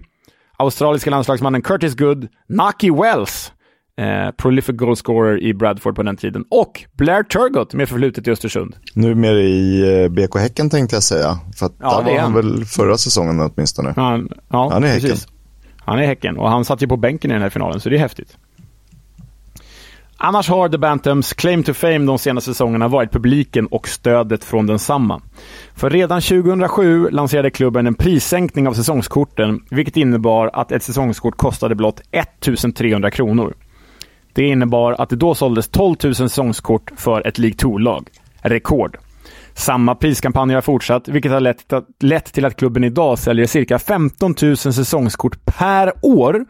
australiska landslagsmannen Curtis Good, Naki Wells, eh, prolific goalscorer i Bradford på den tiden, och Blair Turgott med förflutet i Östersund. Numera i eh, BK Häcken tänkte jag säga. För Ja, där var han väl förra säsongen åtminstone. Han, ja, Han är Häcken. precis. Han är Häcken och han satt ju på bänken i den här finalen, så det är häftigt. Annars har The Bantams claim to fame de senaste säsongerna varit publiken och stödet från densamma. För redan 2007 lanserade klubben en prissänkning av säsongskorten, vilket innebar att ett säsongskort kostade blott 1300 kronor. Det innebar att det då såldes 12 000 säsongskort för ett League 2-lag. Rekord. Samma priskampanj har fortsatt, vilket har lett, till att- lett till att klubben idag säljer cirka 15 000 säsongskort per år,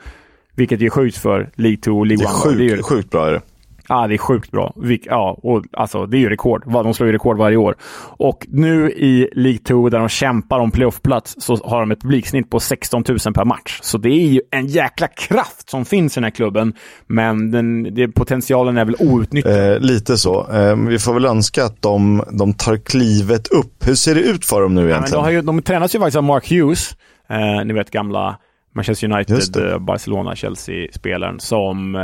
vilket är sjukt för League 2 och Det League är 1. ju- sjukt, sjukt bra är det. Ja, det är sjukt bra. Ja, och, alltså, det är ju rekord. De slår ju rekord varje år. Och nu i League 2, där de kämpar om playoffplats, så har de ett publiksnitt på 16 000 per match. Så det är ju en jäkla kraft som finns i den här klubben. Men den, det, potentialen är väl outnyttjad. Eh, lite så. Eh, vi får väl önska att de, de tar klivet upp. Hur ser det ut för dem nu Ja, egentligen? de, har ju, de tränas ju faktiskt av Mark Hughes, eh, ni vet gamla Manchester United, eh, Barcelona, Chelsea-spelaren som eh,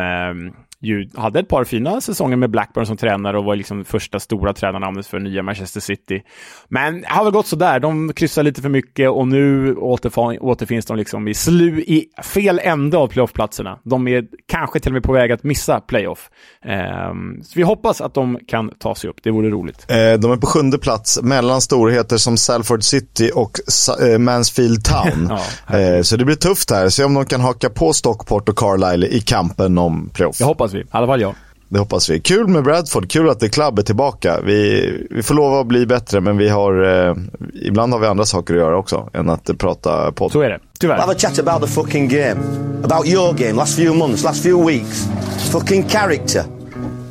ju hade ett par fina säsonger med Blackburn som tränare och var liksom första stora tränarnamnet för nya Manchester City. Men det har väl gått sådär. De kryssar lite för mycket och nu återfinns de liksom i, slu, i fel ände av playoffplatserna. De är kanske till och med på väg att missa playoff. Ehm, så vi hoppas att de kan ta sig upp. Det vore roligt. Eh, de är på sjunde plats mellan storheter som Salford City och eh, Mansfield Town. Ja, eh, så det blir tufft här. Se om de kan haka på Stockport och Carlisle i kampen om playoff. Det hoppas vi. I alla fall jag. Det hoppas vi. Kul med Bradford, kul att det Club är tillbaka. Vi, vi får lova att bli bättre, men vi har, eh, ibland har vi andra saker att göra också än att eh, prata podd. Så är det, tyvärr. Have a chat about the fucking game. About your game, last few months, last few weeks. Fucking character.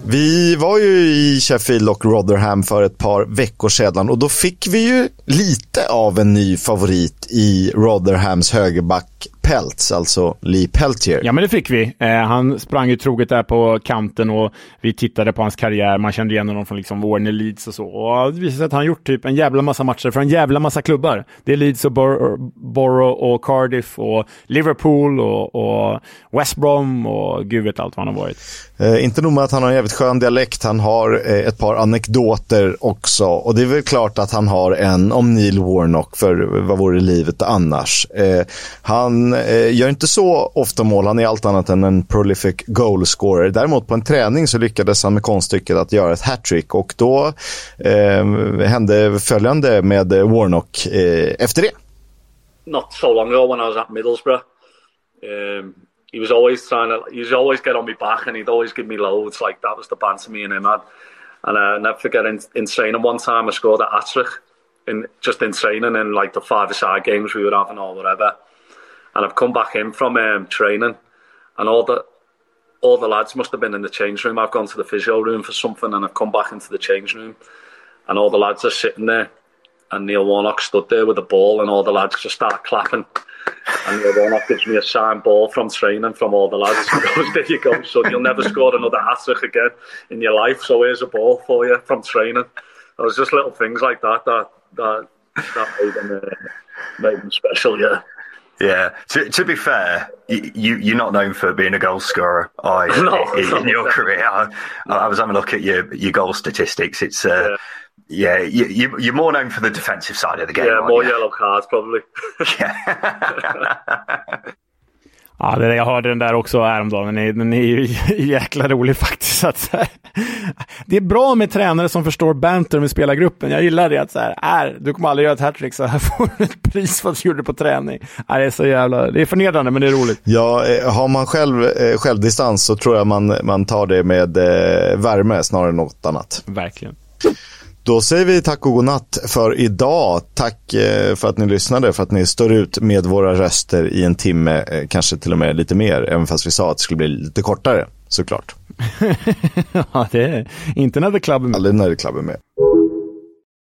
Vi var ju i Sheffield och Rotherham för ett par veckor sedan och då fick vi ju lite av en ny favorit i Rotherhams högerback Peltz, alltså Lee Peltier. Ja, men det fick vi. Eh, han sprang ju troget där på kanten och vi tittade på hans karriär. Man kände igen honom från liksom Warner Leeds och så. Och det visade sig att han gjort typ en jävla massa matcher för en jävla massa klubbar. Det är Leeds och Bor- Borough och Cardiff och Liverpool och, och West Brom och gud vet allt vad han har varit. Eh, inte nog med att han har en jävligt skön dialekt, han har eh, ett par anekdoter också. Och det är väl klart att han har en om Neil Warnock, för vad vore livet annars? Eh, han eh, gör inte så ofta mål, han är allt annat än en prolific goalscorer. Däremot på en träning så lyckades han med konststycket att göra ett hattrick och då eh, hände följande med Warnock eh, efter det. not so long ago when I was at Middlesbrough. Eh, um, he was always trying to, he was always get on my back and he'd always give me loads. Like that was the banter me and him had. And uh, I never forget in, in training one time I scored at Attrich, in just in training in like the five-a-side games we were having or whatever. And I've come back in from um, training, and all the all the lads must have been in the change room. I've gone to the physio room for something, and I've come back into the change room, and all the lads are sitting there, and Neil Warnock stood there with the ball, and all the lads just start clapping. And Neil Warnock gives me a signed ball from training from all the lads. He goes, there you go, son. You'll never score another hat trick again in your life. So here's a ball for you from training. It was just little things like that that that, that made, them, uh, made him special, yeah. Yeah. To, to be fair, you, you, are not known for being a goal scorer I, no, in, in, your career. I, I, was having a look at your, your goal statistics. It's, uh, yeah, yeah you, you, are more known for the defensive side of the game. Yeah, more you? yellow cards probably. Ja, det, jag hörde den där också häromdagen. Den är, den är ju jäkla rolig faktiskt. Att, det är bra med tränare som förstår banter med spelargruppen. Jag gillar det. att så här, är, Du kommer aldrig göra ett hattrick, så här får du ett pris för att du gjorde det på träning. Ja, det är så jävla... Det är förnedrande, men det är roligt. Ja, eh, har man själv eh, självdistans så tror jag man, man tar det med eh, värme snarare än något annat. Verkligen. Då säger vi tack och godnatt för idag. Tack eh, för att ni lyssnade, för att ni står ut med våra röster i en timme, eh, kanske till och med lite mer, även fast vi sa att det skulle bli lite kortare, såklart. ja, det är inte när The Club är med. Aldrig när The Club är med.